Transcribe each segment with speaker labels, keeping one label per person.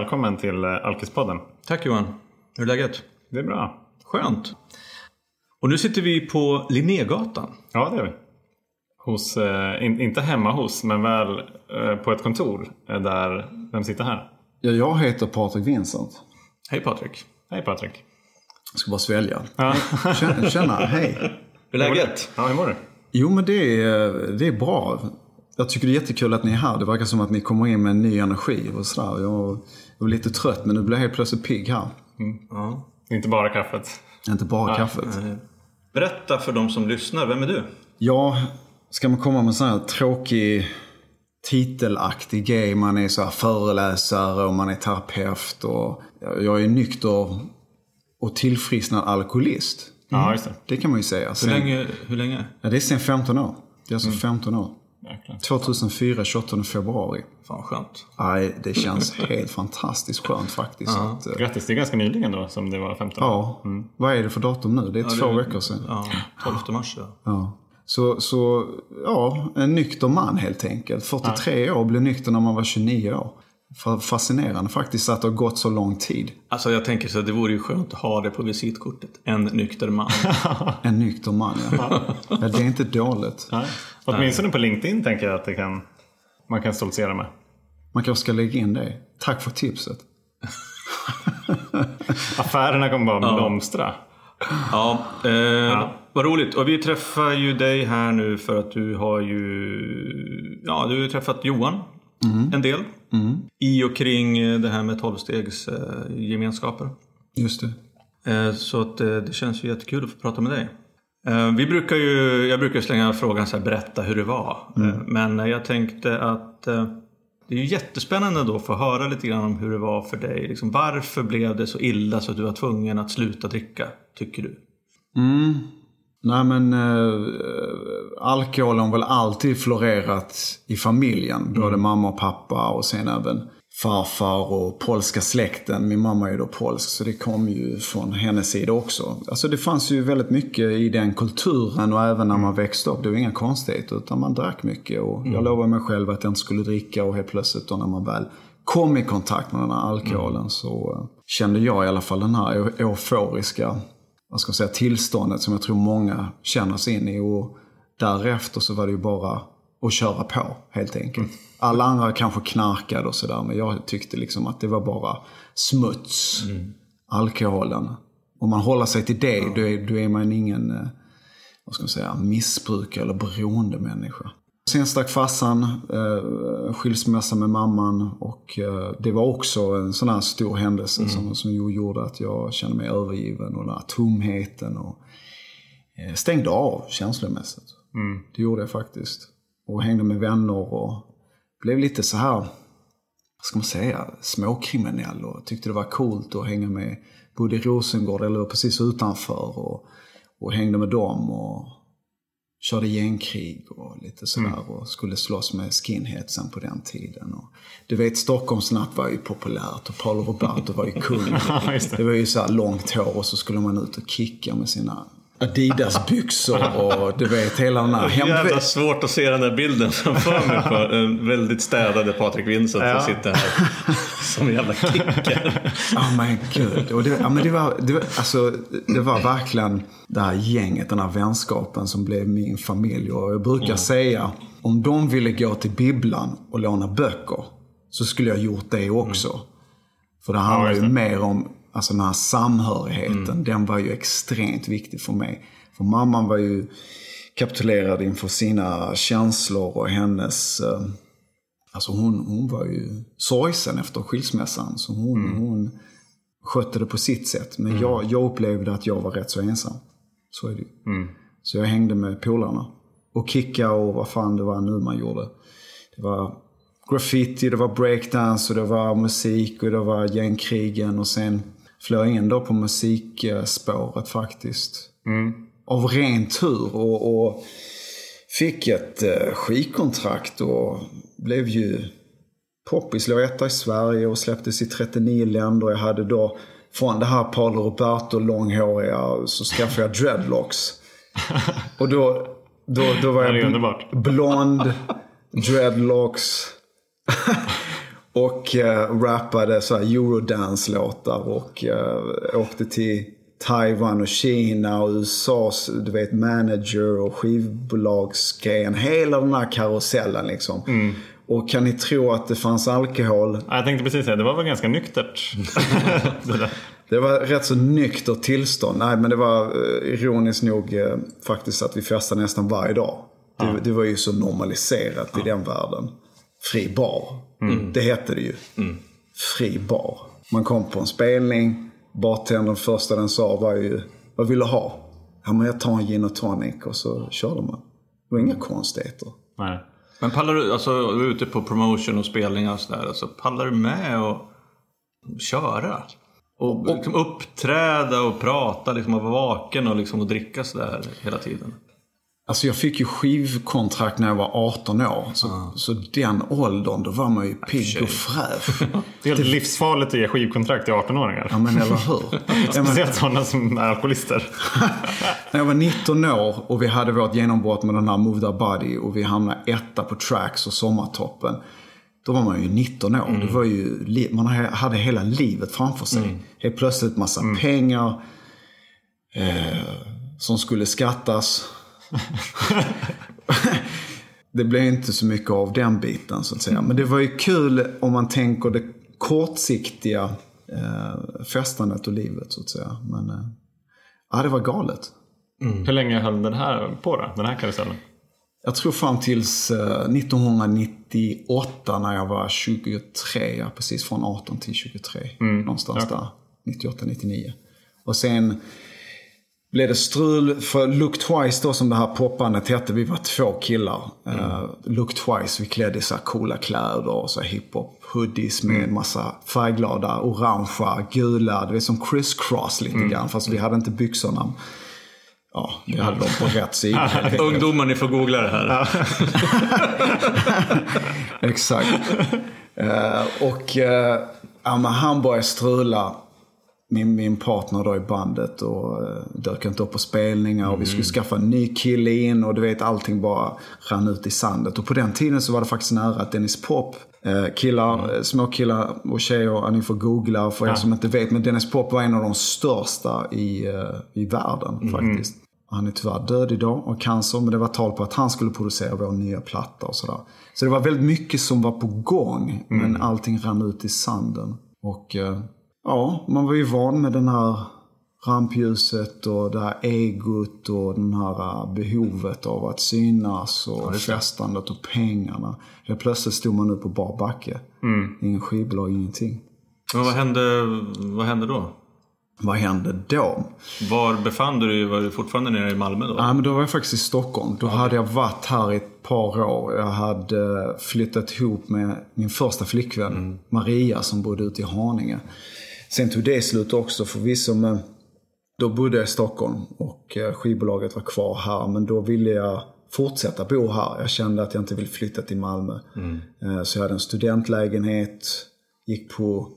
Speaker 1: välkommen till eh, Alkispodden.
Speaker 2: Tack Johan. Hur är läget?
Speaker 1: Det är bra.
Speaker 2: Skönt. Och nu sitter vi på Linnégatan.
Speaker 1: Ja, det är vi. Hos, eh, in, inte hemma hos, men väl eh, på ett kontor där, vem sitter här?
Speaker 3: Ja, jag heter Patrik Vincent.
Speaker 2: Hej Patrik.
Speaker 1: Hej Patrik.
Speaker 3: Jag ska bara svälja.
Speaker 1: Ja,
Speaker 3: Tjena, tjena hej.
Speaker 2: Hur är läget?
Speaker 1: ja hur mår du?
Speaker 3: Jo, men det är, det är bra. Jag tycker det är jättekul att ni är här. Det verkar som att ni kommer in med en ny energi och sådär. Jag var lite trött, men nu blir jag helt plötsligt pigg här.
Speaker 2: Ja.
Speaker 1: Inte bara kaffet.
Speaker 3: Inte bara kaffet.
Speaker 2: Berätta för de som lyssnar, vem är du?
Speaker 3: Ja, ska man komma med en sån här tråkig titelaktig grej. Man är så föreläsare och man är terapeut. Och jag är nykter och tillfrisknad alkoholist.
Speaker 1: Ja, just det.
Speaker 3: Det kan man ju säga.
Speaker 2: Hur
Speaker 3: Sen,
Speaker 2: länge? Hur länge?
Speaker 3: Ja, det är sen 15 år. Det är alltså 15 år.
Speaker 1: Jäklar.
Speaker 3: 2004, 28 februari.
Speaker 2: Fan skönt.
Speaker 3: Nej, det känns helt fantastiskt skönt faktiskt. Att, eh,
Speaker 1: Grattis, det är ganska nyligen då som det var 15 år.
Speaker 3: ja, vad är det för datum nu? Det är två
Speaker 2: det-
Speaker 3: veckor sedan.
Speaker 2: Ja, 12 mars ja.
Speaker 3: Ja. Så, så, ja, en nykter man helt enkelt. 43 år, blev nykter när man var 29 år. Fa- Fascinerande faktiskt att det har gått så lång tid.
Speaker 2: Alltså jag tänker så att det vore ju skönt att ha det på visitkortet. En nykter man.
Speaker 3: En nykter man, ja. ja det är inte dåligt.
Speaker 1: Nej. Åtminstone på LinkedIn tänker jag att det kan, man kan stoltsera med.
Speaker 3: Man kanske ska lägga in det. Tack för tipset.
Speaker 1: Affärerna kommer bara blomstra.
Speaker 2: Ja, eh, vad roligt. Och vi träffar ju dig här nu för att du har ju... Ja, du har ju träffat Johan en del. I och kring eh, det här med tolvstegs eh, gemenskaper.
Speaker 3: Just det.
Speaker 2: Eh, Så att eh, det känns ju jättekul att få prata med dig. Vi brukar ju, jag brukar slänga frågan så här, berätta hur det var. Eh, Men jag tänkte att det är ju jättespännande då att få höra lite grann om hur det var för dig. Liksom, varför blev det så illa så att du var tvungen att sluta dricka, tycker du?
Speaker 3: Mm. Nej men äh, alkoholen har väl alltid florerat i familjen. Både mamma och pappa och sen även farfar och polska släkten. Min mamma är ju då polsk så det kom ju från hennes sida också. Alltså det fanns ju väldigt mycket i den kulturen och även när man växte upp. Det var inga konstigheter utan man drack mycket. Och jag lovade mig själv att jag inte skulle dricka och helt plötsligt då när man väl kom i kontakt med den här alkoholen så eh, kände jag i alla fall den här eu- euforiska vad ska man säga, tillståndet som jag tror många känner sig in i. Och därefter så var det ju bara att köra på helt enkelt. Alla andra kanske knarkade och sådär men jag tyckte liksom att det var bara smuts. Alkoholen. Om man håller sig till det då, är, då är man ingen eh, vad ska man säga, missbrukare eller beroende människa. Sen stack farsan, eh, skilsmässa med mamman och eh, det var också en sån här stor händelse som, som ju gjorde att jag kände mig övergiven och den här tomheten och eh, stängde av känslomässigt. Det gjorde jag faktiskt. Och hängde med vänner och blev lite så här, vad ska man säga, småkriminell och tyckte det var coolt att hänga med, bodde i Rosengård eller precis utanför och, och hängde med dem och körde gängkrig och lite sådär och skulle slåss med skinheadsen på den tiden. Och, du vet, Stockholmsnatt var ju populärt och Paolo Roberto var ju kung.
Speaker 1: Det.
Speaker 3: det var ju så långt hår och så skulle man ut och kicka med sina Adidas-byxor och du vet hela den här hem...
Speaker 2: Jävla svårt att se den där bilden framför mig på en väldigt städade Patrik Vincent
Speaker 1: Ja.
Speaker 2: som sitter här som en jävla kicker.
Speaker 3: Ja men gud. Och det, ja, men det, var, det, var, alltså, det var verkligen det här gänget, den här vänskapen som blev min familj. Och jag brukar säga, om de ville gå till bibblan och låna böcker så skulle jag gjort det också. För det handlar
Speaker 1: just
Speaker 3: ju mer om alltså, den här samhörigheten. Den var ju extremt viktig för mig. För mamman var ju kapitulerad inför sina känslor och hennes eh, Alltså hon, hon var ju sorgsen efter skilsmässan. Så hon, hon skötte det på sitt sätt. Men jag, jag upplevde att jag var rätt så ensam. Så är det ju. Så jag hängde med polarna. Och kicka och vad fan det var nu man gjorde. Det var graffiti, det var breakdance och det var musik och det var gängkrigen. Och sen flög in då på musikspåret faktiskt. Av ren tur. Och, och fick ett eh, skivkontrakt och blev ju poppis. Låg etta i Sverige och släpptes i 39 länder. Jag hade då från det här Paolo Roberto långhåriga så skaffade jag dreadlocks. Och då, då, då var jag bl- blond, dreadlocks. Och uh, rappade så här eurodance-låtar och uh, åkte till Taiwan och Kina och USAs du vet, manager och skivbolagsgrejen. Hela den här karusellen liksom.
Speaker 1: Mm.
Speaker 3: Och kan ni tro att det fanns alkohol?
Speaker 1: Jag tänkte precis säga, det var väl ganska nyktert. det,
Speaker 3: var rätt så nyktert tillstånd. Nej men det var uh, ironiskt nog uh, faktiskt att vi festade nästan varje dag. Det, ja. det var ju så normaliserat ja. i den världen. Fri bar. Mm. Det hette det ju. Mm. Fri bar. Man kom på en spelning. Bartendern första den sa var ju, vad vill du ha? Ja men jag tar en gin och tonic och så körde man. Det var inga konstigheter.
Speaker 1: Nej.
Speaker 2: Men pallar du, alltså du är ute på promotion och spelningar och sådär. Alltså, pallar du med och köra? Och, och liksom uppträda och prata liksom, och vara vaken och, liksom, och dricka sådär hela tiden?
Speaker 3: Alltså jag fick ju skivkontrakt när jag var 18 år. Så, ah. så den åldern, då var man ju pigg och fräsch.
Speaker 1: det är helt livsfarligt att ge skivkontrakt till 18-åringar.
Speaker 3: Ja men eller hur.
Speaker 1: Speciellt sådana som är alkoholister.
Speaker 3: när jag var 19 år och vi hade vårt genombrott med den här Move That Body och vi hamnade etta på Tracks och Sommartoppen. Då var man ju 19 år. Mm. Det var ju, man hade hela livet framför sig. Mm. Helt plötsligt massa mm. pengar. Eh, som skulle skattas. det blev inte så mycket av den biten så att säga. Men det var ju kul om man tänker det kortsiktiga eh, festandet och livet så att säga. Men eh, ja, det var galet.
Speaker 1: Mm. Hur länge höll den här på då? Den här karusellen?
Speaker 3: Jag tror fram tills eh, 1998 när jag var 23. Ja, precis från 18 till 23. Mm. Någonstans ja. där. 98, 99. Och sen blev det strul. För Look Twice då som det här popbandet hette, vi var två killar. Mm. Uh, Look Twice, vi klädde så här coola kläder och så hiphop hoodies med mm. massa färgglada, orangea, gula. Det var som Chris Cross lite mm. grann. Fast vi hade inte byxorna. Ja, vi hade dem på rätt sida.
Speaker 2: Ungdomar, ni får googla det här.
Speaker 3: Exakt. Uh, och uh, ja, han började strula min, min partner då i bandet och uh, dök inte upp på spelningar och vi skulle mm. skaffa en ny kille in och du vet allting bara rann ut i sandet. Och på den tiden så var det faktiskt nära att Dennis Pop, uh, killar, mm. Uh, små killar och tjejer, ni får googla för er som inte vet. Men Dennis Pop var en av de största i, i världen mm. faktiskt. Han är tyvärr död idag av cancer, men det var tal på att han skulle producera vår nya platta och sådär. Så det var väldigt mycket som var på gång, men allting rann ut i sanden. Och ja, man var ju van med den här rampljuset och det här egot och den här äh, behovet av att synas och ja, festandet och pengarna. Helt plötsligt stod man nu på bar backe. Mm. Ingen skivbolag, ingenting.
Speaker 2: Men vad hände, vad hände då?
Speaker 3: Vad hände då?
Speaker 2: Var befann du dig? Var du fortfarande nere i Malmö då?
Speaker 3: Ja, men då var jag faktiskt i Stockholm. Då okay. hade jag varit här i ett par år. Jag hade flyttat ihop med min första flickvän mm. Maria som bodde ute i Haninge. Sen tog det slut också förvisso, men då bodde jag i Stockholm och eh, skivbolaget var kvar här. Men då ville jag fortsätta bo här. Jag kände att jag inte ville flytta till Malmö. Mm. Eh, så jag hade en studentlägenhet, gick på,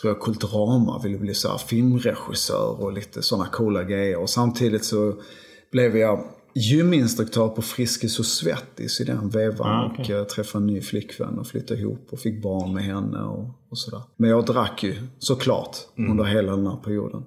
Speaker 3: tror jag, Kulturama, ville bli så filmregissör och lite sådana coola grejer. Och samtidigt så blev jag gyminstruktör på Friskis och Svettis i den vevan. Ah, okay. Och jag träffade en ny flickvän och flyttade ihop och fick barn med henne och, och sådär. Men jag drack ju såklart mm. under hela den här perioden.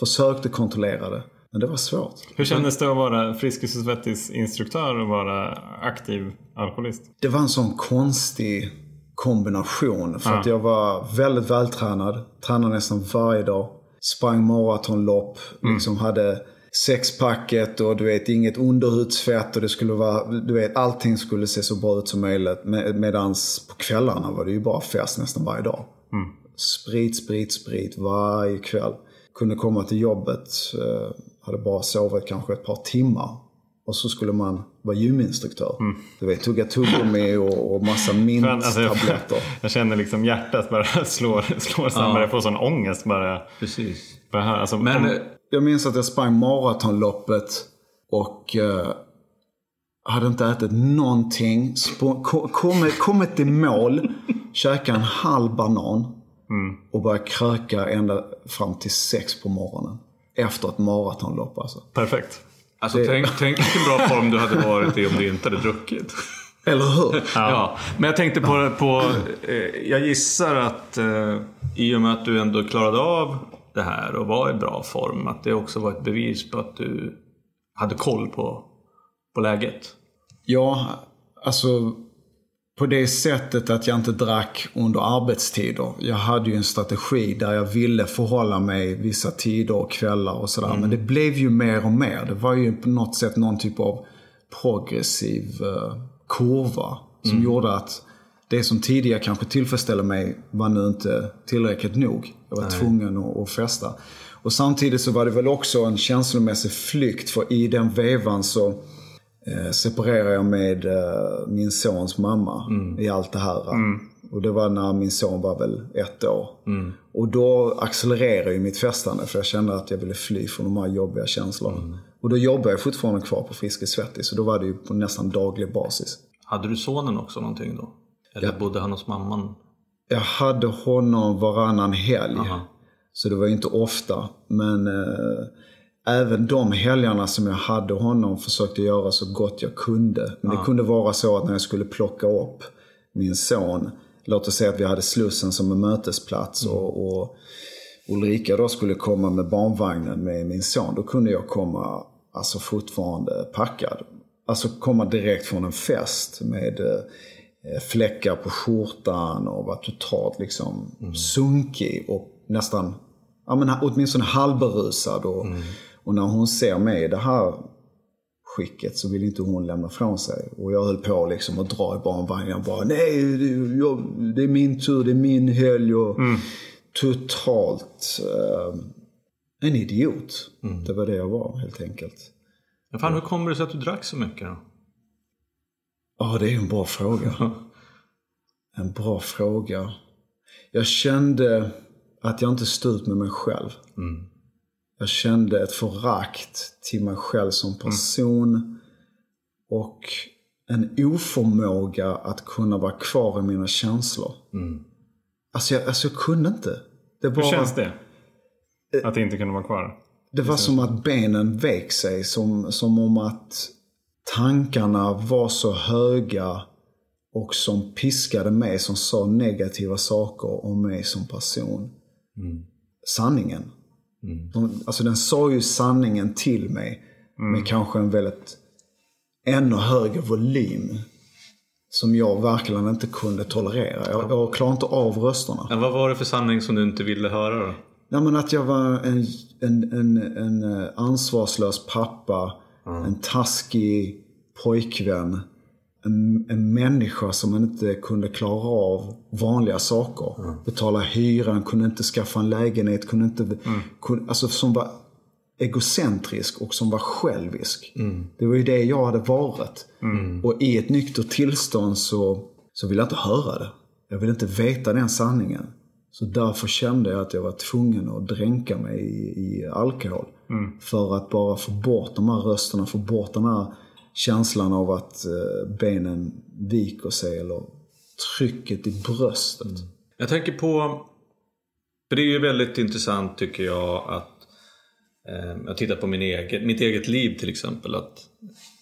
Speaker 3: Försökte kontrollera det. Men det var svårt.
Speaker 1: Hur kändes det att vara Friskis och Svettis instruktör och vara aktiv alkoholist?
Speaker 3: Det var en sån konstig kombination. För ah. att jag var väldigt vältränad. Tränade nästan varje dag. Sprang maratonlopp. Mm. Liksom hade sexpacket och du vet inget underhudsfett och det skulle vara, du vet allting skulle se så bra ut som möjligt. Med, medans på kvällarna var det ju bara fest nästan varje dag. Mm. Sprit, sprit, sprit varje kväll. Kunde komma till jobbet, eh, hade bara sovit kanske ett par timmar. Och så skulle man vara gyminstruktör. Mm. Du vet, tugga tuggummi och, och massa minttabletter. Alltså,
Speaker 1: jag, känner liksom hjärtat bara slår, slår samman. Ja. Jag får sån ångest bara.
Speaker 2: Precis.
Speaker 1: Bara alltså,
Speaker 3: Men, om, jag minns att jag sprang maratonloppet och uh, hade inte ätit någonting. Kommit kom till mål, käkade en halv banan mm. och började kröka ända fram till sex på morgonen. Efter ett maratonlopp alltså.
Speaker 1: Perfekt.
Speaker 2: Alltså det... tänk, tänk vilken bra form du hade varit i om du inte hade druckit.
Speaker 3: Eller hur?
Speaker 2: Ja. men jag tänkte på, på eh, jag gissar att eh, i och med att du ändå klarade av det här och var i bra form, att det också var ett bevis på att du hade koll på, på läget.
Speaker 3: Ja, alltså på det sättet att jag inte drack under arbetstider. Jag hade ju en strategi där jag ville förhålla mig vissa tider och kvällar och sådär. Mm. Men det blev ju mer och mer. Det var ju på något sätt någon typ av progressiv uh, kurva. Som mm. gjorde att det som tidigare kanske tillfredsställde mig var nu inte tillräckligt nog. Jag var Nej. tvungen att, att festa. Och samtidigt så var det väl också en känslomässig flykt. För i den vevan så eh, separerade jag med eh, min sons mamma mm. i allt det här. Mm. Och det var när min son var väl ett år. Mm. Och då accelererade ju mitt festande för jag kände att jag ville fly från de här jobbiga känslorna. Mm. Och då jobbade jag fortfarande kvar på Friskis Svettis. Så då var det ju på nästan daglig basis.
Speaker 2: Hade du sonen också någonting då? Eller ja. bodde han hos mamman?
Speaker 3: Jag hade honom varannan helg. Aha. Så det var inte ofta. Men eh, även de helgerna som jag hade honom försökte jag göra så gott jag kunde. Men Aha. det kunde vara så att när jag skulle plocka upp min son. Låt oss säga att vi hade Slussen som en mötesplats. Mm. och, och Ulrika då skulle komma med barnvagnen med min son. Då kunde jag komma alltså fortfarande packad. Alltså komma direkt från en fest med eh, fläckar på skjortan och var totalt liksom mm. sunkig och nästan, ja men åtminstone halvberusad. Och, mm. och när hon ser mig i det här skicket så vill inte hon lämna från sig. Och jag höll på liksom att dra i barnvagnen. Jag bara, nej, det, jag, det är min tur, det är min helg. Och mm. Totalt eh, en idiot. Mm. Det var det jag var helt enkelt.
Speaker 2: Men fan, hur kommer det sig att du drack så mycket då?
Speaker 3: Ja, det är en bra fråga. en bra fråga. Jag kände att jag inte stod ut med mig själv. Mm. Jag kände ett förakt till mig själv som person. Mm. Och en oförmåga att kunna vara kvar i mina känslor. Mm. Alltså, jag, alltså jag kunde inte.
Speaker 1: Det bara, Hur känns det? Att inte kunna vara kvar?
Speaker 3: Det var som att benen vek sig. Som, som om att tankarna var så höga och som piskade mig, som sa negativa saker om mig som person. Mm. Sanningen. Mm. alltså den sa ju sanningen till mig mm. med kanske en väldigt ännu högre volym. Som jag verkligen inte kunde tolerera. Jag, jag klarade inte av rösterna.
Speaker 2: Men vad var det för sanning som du inte ville höra då?
Speaker 3: Ja, men att jag var en, en, en, en eh, ansvarslös pappa. Mm. En taskig pojkvän. En, en människa som inte kunde klara av vanliga saker. Mm. Betala hyran, kunde inte skaffa en lägenhet, kunde inte... Mm. Kunde, alltså som var egocentrisk och som var självisk. Mm. Det var ju det jag hade varit. Mm. Och i ett nyktert tillstånd så, så ville jag inte höra det. Jag ville inte veta den sanningen. Så därför kände jag att jag var tvungen att dränka mig i, i alkohol. Mm. För att bara få bort de här rösterna, få bort den här känslan av att eh, benen viker sig eller trycket i bröstet. Mm.
Speaker 2: Jag tänker på, för det är ju väldigt intressant tycker jag att eh, jag tittar på min egen, mitt eget liv till exempel. Att,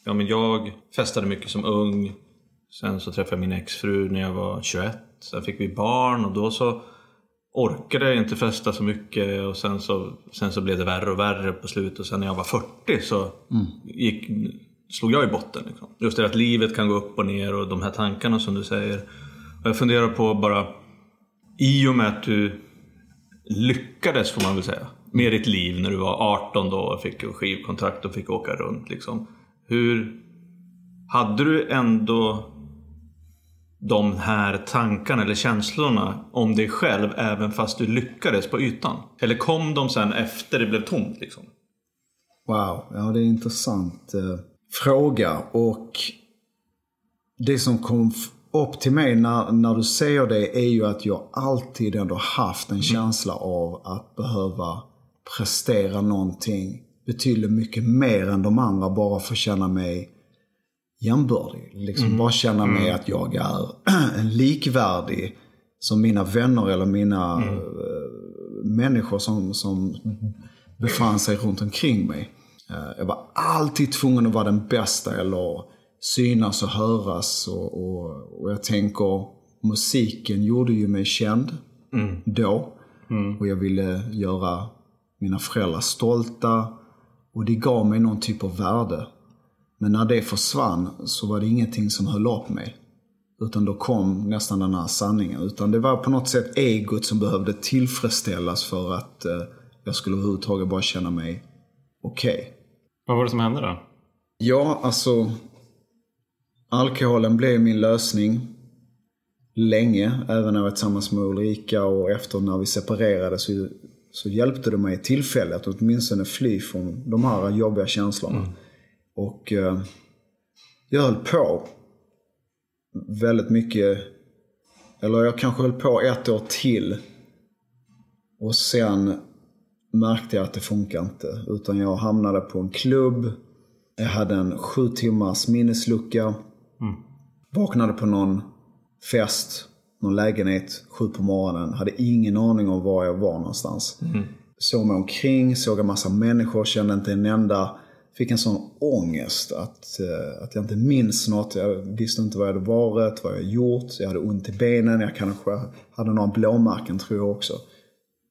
Speaker 2: ja, men jag festade mycket som ung. Sen så träffade jag min exfru när jag var 21. Sen fick vi barn och då så orkade inte festa så mycket och sen så, sen så blev det värre och värre på slutet. Och sen när jag var 40 så mm. gick, slog jag i botten. Liksom. Just det att livet kan gå upp och ner och de här tankarna som du säger. Och jag funderar på bara, i och med att du lyckades får man väl säga, med ditt liv när du var 18 då och fick skivkontrakt och fick åka runt. Liksom. Hur Hade du ändå de här tankarna eller känslorna om dig själv även fast du lyckades på ytan? Eller kom de sen efter det blev tomt? Liksom?
Speaker 3: Wow, ja det är en intressant eh, fråga. Och det som kom upp till mig när, när du säger det är ju att jag alltid ändå haft en mm. känsla av att behöva prestera någonting betydligt mycket mer än de andra bara för att känna mig jämbördig. Liksom mm. bara känna mig mm. att jag är likvärdig som mina vänner eller mina mm. uh, människor som, som befann sig runt omkring mig. Uh, jag var alltid tvungen att vara den bästa eller synas och höras. Och, och, och jag tänker, musiken gjorde ju mig känd då. Och jag ville göra mina föräldrar stolta. Och det gav mig någon typ av värde. Men när det försvann så var det ingenting som höll upp mig. Utan då kom nästan den här sanningen. Utan det var på något sätt egot som behövde tillfredsställas för att eh, jag skulle överhuvudtaget bara känna mig okej.
Speaker 1: Vad var det som hände då?
Speaker 3: Ja, alltså. Alkoholen blev min lösning. Länge, även när jag var tillsammans med Ulrika och efter när vi separerade så, så hjälpte det mig tillfälligt att åtminstone fly från de här jobbiga känslorna. Och eh, jag höll på väldigt mycket, eller jag kanske höll på ett år till. Och sen märkte jag att det funkar inte. Utan jag hamnade på en klubb. Jag hade en sju timmars minneslucka. Vaknade på någon fest, någon lägenhet, sju på morgonen. Hade ingen aning om var jag var någonstans. Såg mig omkring, såg en massa människor, kände inte en enda. Fick en sån ångest att, eh, att jag inte minns något. Jag visste inte vad jag hade varit, vad jag gjort. Jag hade ont i benen, jag kanske hade några blåmärken tror jag också.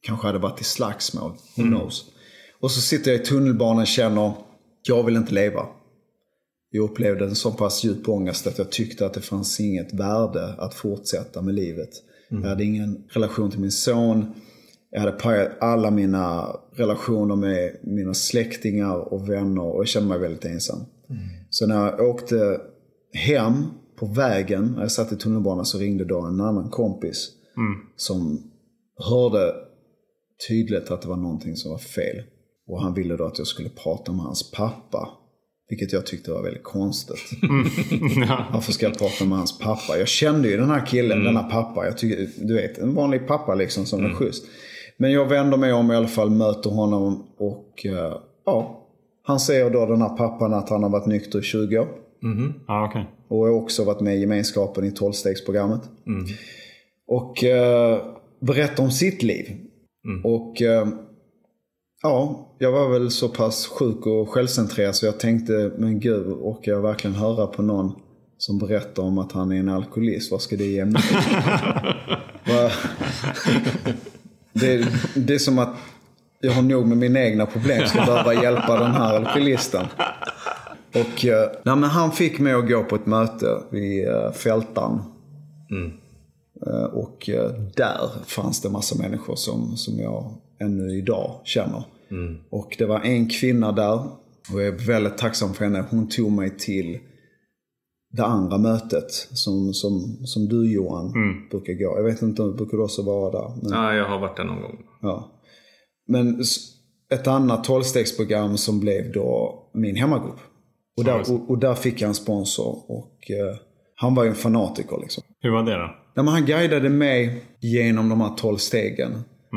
Speaker 3: Kanske hade varit i slagsmål, who knows. Och så sitter jag i tunnelbanan och känner, jag vill inte leva. Jag upplevde en så pass djup ångest att jag tyckte att det fanns inget värde att fortsätta med livet. Jag hade ingen relation till min son. Jag hade pajat alla mina relationer med mina släktingar och vänner och jag kände mig väldigt ensam. Så när jag åkte hem på vägen, när jag satt i tunnelbanan så ringde då en annan kompis. Som hörde tydligt att det var någonting som var fel. Och han ville då att jag skulle prata med hans pappa. Vilket jag tyckte var väldigt konstigt. Varför ska jag prata med hans pappa? Jag kände ju den här killen, denna pappa. Jag tycker, du vet, en vanlig pappa liksom som är schysst. Men jag vänder mig om i alla fall, möter honom och eh, ja. Han säger då den här pappan att han har varit nykter i 20 år.
Speaker 1: Ja, okej.
Speaker 3: Och har också varit med i gemenskapen i 12-stegsprogrammet. Och eh, berättar om sitt liv. Och eh, ja, jag var väl så pass sjuk och självcentrerad så jag tänkte, men gud, orkar jag verkligen höra på någon som berättar om att han är en alkoholist? Vad ska det ge mig? Det, det är som att jag har nog med mina egna problem. Ska behöva hjälpa den här alkoholisten. Och eh, nej, men han fick mig att gå på ett möte vid eh, Fältan. Eh, Och där fanns det massa människor som, som jag ännu idag känner. Och det var en kvinna där. Och jag är väldigt tacksam för henne. Hon tog mig till det andra mötet som, som, som du Johan brukar gå. Jag vet inte, brukar du också vara där? Men,
Speaker 2: Ja, jag har varit där någon gång.
Speaker 3: ja. Men ett annat tolvstegsprogram som blev då min hemmagrupp. Och där, och, och där fick jag en sponsor. Och eh, han var ju en fanatiker liksom.
Speaker 1: Hur var det då?
Speaker 3: Ja, men han guidade mig genom de här 12 stegen.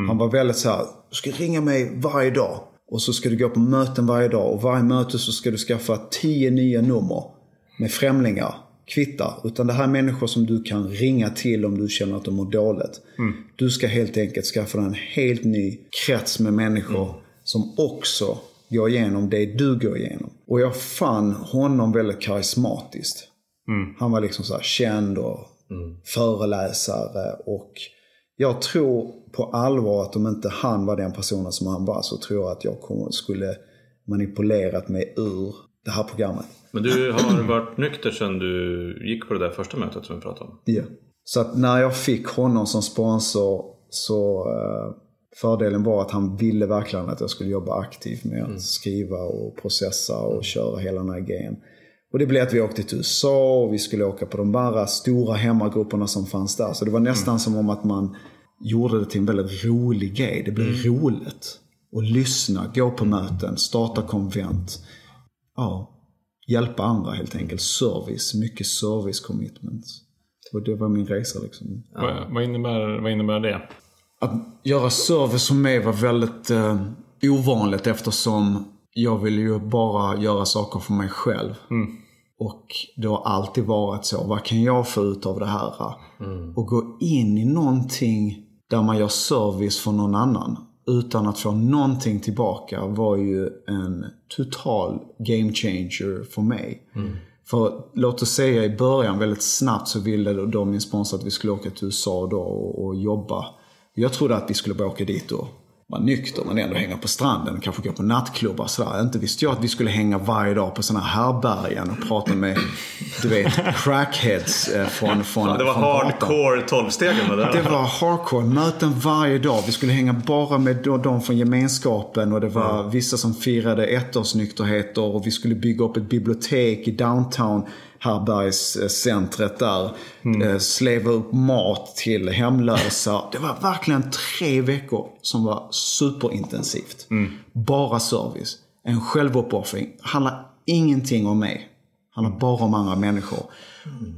Speaker 3: Han var väldigt så här, du ska ringa mig varje dag. Och så ska du gå på möten varje dag. Och varje möte så ska du skaffa 10 nya nummer med främlingar. Kvittar. Utan det här är människor som du kan ringa till om du känner att du mår dåligt. Du ska helt enkelt skaffa dig en helt ny krets med människor som också går igenom det du går igenom. Och jag fann honom väldigt karismatiskt. Han var liksom så här känd och föreläsare. Och jag tror på allvar att om inte han var den personen som han var så tror jag att jag skulle manipulerat mig ur det här programmet.
Speaker 2: Men du har varit nykter sedan du gick på det där första mötet som vi pratade om.
Speaker 3: Ja. Så att när jag fick honom som sponsor så eh, fördelen var att han ville verkligen att jag skulle jobba aktivt med att skriva och processa och köra hela den här grejen. Och det blev att vi åkte till USA och vi skulle åka på de bara stora hemmagrupperna som fanns där. Så det var nästan som om att man gjorde det till en väldigt rolig grej. Det blev roligt. Och lyssna, gå på möten, starta konvent. Ja, hjälpa andra helt enkelt. Service, mycket service commitment. Och det var min resa liksom.
Speaker 1: Vad, vad, innebär, vad innebär det?
Speaker 3: Att göra service för mig var väldigt eh, ovanligt eftersom jag ville ju bara göra saker för mig själv. Och det har alltid varit så. Vad kan jag få ut av det här? Och gå in i någonting där man gör service för någon annan utan att få någonting tillbaka var ju en total game changer för mig. För låt oss säga i början, väldigt snabbt så ville då min sponsor att vi skulle åka till USA då och, och jobba. Jag trodde att vi skulle bara åka dit och vara nykter men ändå hänga på stranden, kanske gå på nattklubbar sådär. Inte visste jag att vi skulle hänga varje dag på sådana här härbärgen och prata med, du vet, crackheads eh, från, från
Speaker 2: Ja, det var
Speaker 3: från
Speaker 2: hardcore tolvstegen med det.
Speaker 3: Det var hardcore. Möten varje dag. Vi skulle hänga bara med de- från gemenskapen och det var vissa som firade ettårsnykterheter och vi skulle bygga upp ett bibliotek i downtown härbärgescentret där. Eh, Sleva upp mat till hemlösa. Det var verkligen tre veckor som var superintensivt. Bara service. En självuppoffring. Handlar ingenting om mig. Handlar bara om andra människor.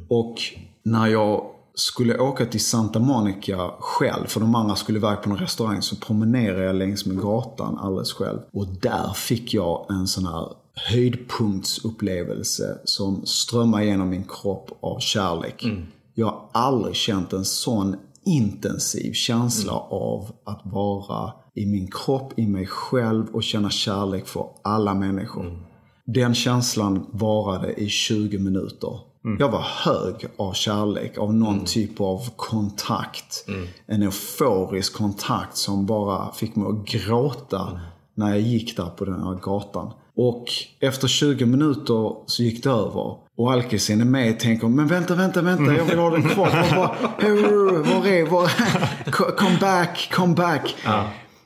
Speaker 3: Och när jag skulle åka till Santa Monica själv, för de andra skulle iväg på någon restaurang, så promenerade jag längs med gatan alldeles själv. Och där fick jag en sån här höjdpunktsupplevelse som strömmade genom min kropp av kärlek. Jag har aldrig känt en sån intensiv känsla av att vara i min kropp, i mig själv och känna kärlek för alla människor. Den känslan varade i 20 minuter. Jag var hög av kärlek, av någon typ av kontakt. En euforisk kontakt som bara fick mig att gråta när jag gick där på den här gatan. Och efter 20 minuter så gick det över. Och alkisen är med och tänker, men vänta, vänta, vänta, jag vill ha den kvar. Var, var, är, var Come back, come back.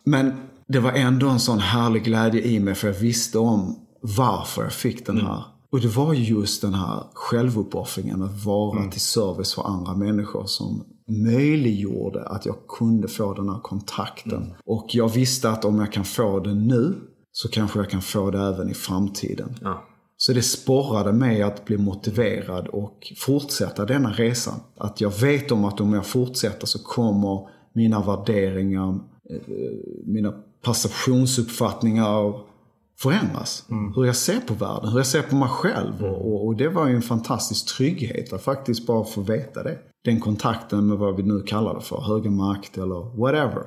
Speaker 3: Men det var ändå en sån härlig glädje i mig för jag visste om varför jag fick den här. Och det var just den här självuppoffringen att vara till service för andra människor som möjliggjorde att jag kunde få den här kontakten. Och jag visste att om jag kan få det nu så kanske jag kan få det även i framtiden.
Speaker 2: Ja.
Speaker 3: Så det sporrade mig att bli motiverad och fortsätta denna resan. Att jag vet om att om jag fortsätter så kommer mina värderingar, eh, mina perceptionsuppfattningar förändras. Hur jag ser på världen, hur jag ser på mig själv. Och, och, och det var ju en fantastisk trygghet att faktiskt bara få veta det. Den kontakten med vad vi nu kallar det för, högre makt eller whatever.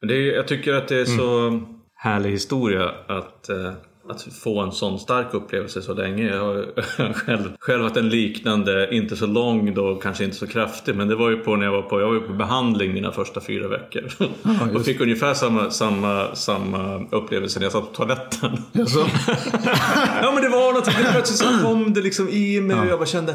Speaker 2: Men det är, jag tycker att det är så härlig historia att, eh, att få en sån stark upplevelse så länge. Jag har själv, själv haft en liknande, inte så lång då, kanske inte så kraftig. Men det var ju på när jag var på, jag var på behandling mina första fyra veckor. och fick ungefär samma, samma, samma upplevelse när jag satt på toaletten.
Speaker 3: Jaså?
Speaker 2: ja men det var något, plötsligt så kom det liksom i mig och jag bara kände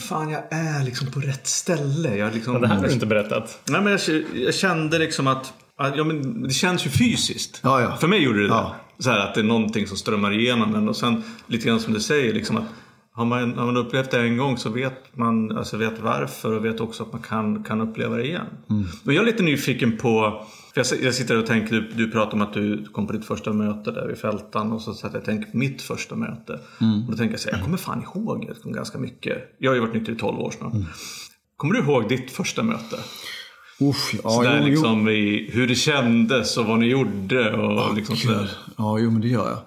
Speaker 2: Fan jag är liksom på rätt ställe. Jag liksom,
Speaker 1: Det här har du inte berättat.
Speaker 2: Nej, men jag, jag kände liksom att ja, men det känns ju fysiskt.
Speaker 3: Ja, ja.
Speaker 2: För mig gjorde det
Speaker 3: Ja.
Speaker 2: det. Så här, att det är någonting som strömmar igenom en. Och sen lite grann som du säger, liksom att har man, har man upplevt det en gång så vet man alltså vet varför och vet också att man kan, kan uppleva det igen.
Speaker 3: Mm.
Speaker 2: Och jag är lite nyfiken på, jag, jag sitter och tänker, du, du pratar om att du kom på ditt första möte där vid Fältan och så satt jag och tänkte på mitt första möte.
Speaker 3: Mm.
Speaker 2: Och då tänker jag så här, jag kommer fan ihåg det ganska mycket. Jag har ju varit nykter i 12 år snart.
Speaker 3: Mm.
Speaker 2: Kommer du ihåg ditt första möte?
Speaker 3: Usch, ja,
Speaker 2: Sådär
Speaker 3: jo, jo.
Speaker 2: liksom i hur det kändes och vad ni gjorde och liksom
Speaker 3: Gud.
Speaker 2: sådär.
Speaker 3: Ja, jo men det gör jag.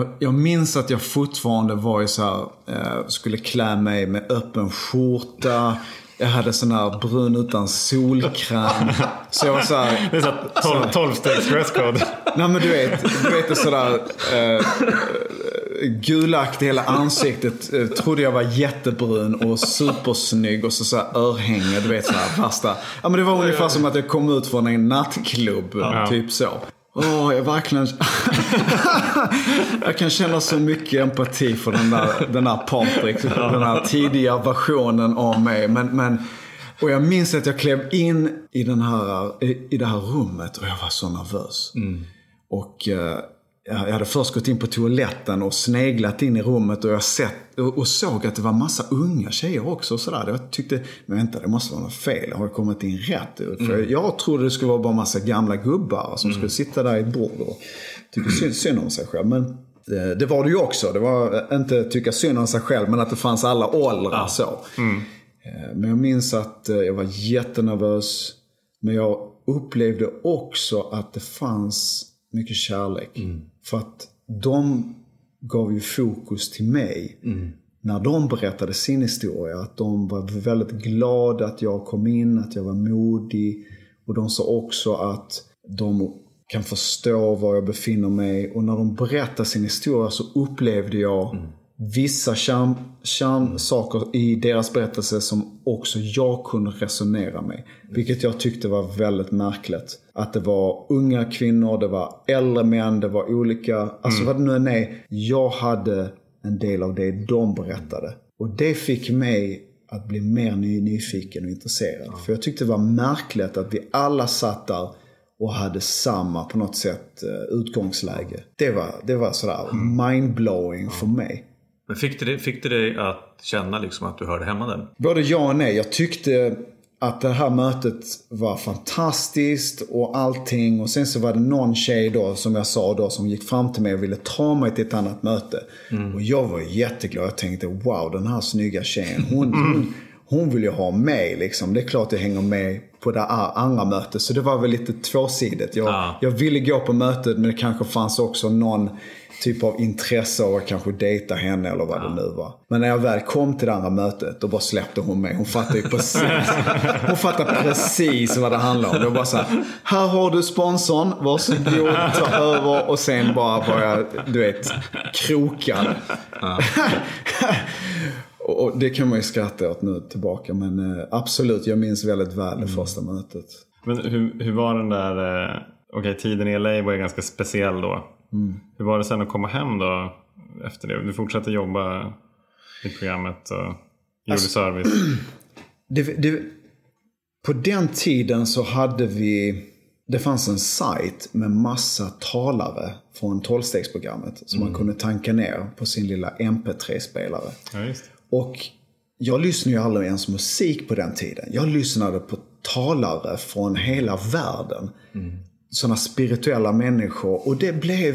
Speaker 3: jag. Jag minns att jag fortfarande var i så här, eh, skulle klä mig med öppen skjorta. Jag hade sån här brun utan solkräm. Så jag var så här,
Speaker 1: Det är så här 12, 12 stegs dresscode.
Speaker 3: nej men du vet, du vet det sådär eh, gulaktigt i hela ansiktet. Eh, trodde jag var jättebrun och supersnygg och så, så här örhänge, du vet så här värsta. Ja men det var ungefär som att jag kom ut från en nattklubb, typ så. Åh, jag verkligen... jag kan känna så mycket empati för den där, den där Patrik. Den här tidiga versionen av mig. Men, men, och jag minns att jag klev in i, den här, i, i det här rummet och jag var så nervös. Och eh, jag hade först gått in på toaletten och sneglat in i rummet och jag sett och, såg att det var massa unga tjejer också. Och sådär. Jag tyckte, men vänta det måste vara något fel. Har jag kommit in rätt? För jag trodde det skulle vara bara massa gamla gubbar som skulle sitta där i ett bord och tycka synd, synd om sig själv. Men det, det var det ju också. Det var eh, inte tycka synd om sig själv men att det fanns alla åldrar så. Eh, Men jag minns att eh, jag var jättenervös. Men jag upplevde också att det fanns mycket kärlek. För att de gav ju fokus till mig. När de berättade sin historia. Att de var väldigt glada att jag kom in, att jag var modig. Och de sa också att de kan förstå var jag befinner mig. Och när de berättade sin historia så upplevde jag vissa kärn, kärnsaker i deras berättelse som också jag kunde resonera med. Vilket jag tyckte var väldigt märkligt. Att det var unga kvinnor, det var äldre män, det var olika, alltså vad det nu än är. Jag hade en del av det de berättade. Och det fick mig att bli mer ny, nyfiken och intresserad. För jag tyckte det var märkligt att vi alla satt där och hade samma på något sätt eh, utgångsläge. Det var, det var sådär mindblowing för mig.
Speaker 2: Men fick det, fick det dig att känna liksom att du hörde hemma där?
Speaker 3: Både ja och nej. Jag tyckte att det här mötet var fantastiskt och allting. Och sen så var det någon tjej då, som jag sa då, som gick fram till mig och ville ta mig till ett annat möte. Och jag var jätteglad. Jag tänkte wow, den här snygga tjejen. Hon, hon, hon vill ju ha mig liksom. Det är klart jag hänger med på det andra mötet. Så det var väl lite tvåsidigt. Jag,
Speaker 2: Ja.
Speaker 3: jag ville gå på mötet men det kanske fanns också någon typ av intresse av att kanske dejta henne eller vad det nu var. Men när jag väl kom till det andra mötet då bara släppte hon mig. Hon fattade ju precis. Hon fattade precis vad det handlade om. Det var bara så här, här har du sponsorn, varsågod, ta över och sen bara börja, du vet, kroka. och, och det kan man ju skratta åt nu tillbaka men eh, absolut, jag minns väldigt väl det första mötet.
Speaker 1: Men hur, hur var den där, eh, okej tiden i LA var ju ganska speciell då. Hur var det sen att komma hem då efter det? Du fortsatte jobba i programmet och gjorde service.
Speaker 3: Det, det, på den tiden så hade vi, det fanns en sajt med massa talare från tolvstegsprogrammet som man kunde tanka ner på sin lilla MP3-spelare.
Speaker 1: Ja.
Speaker 3: Och jag lyssnade ju aldrig ens musik på den tiden. Jag lyssnade på talare från hela världen. Sådana spirituella människor. Och det blev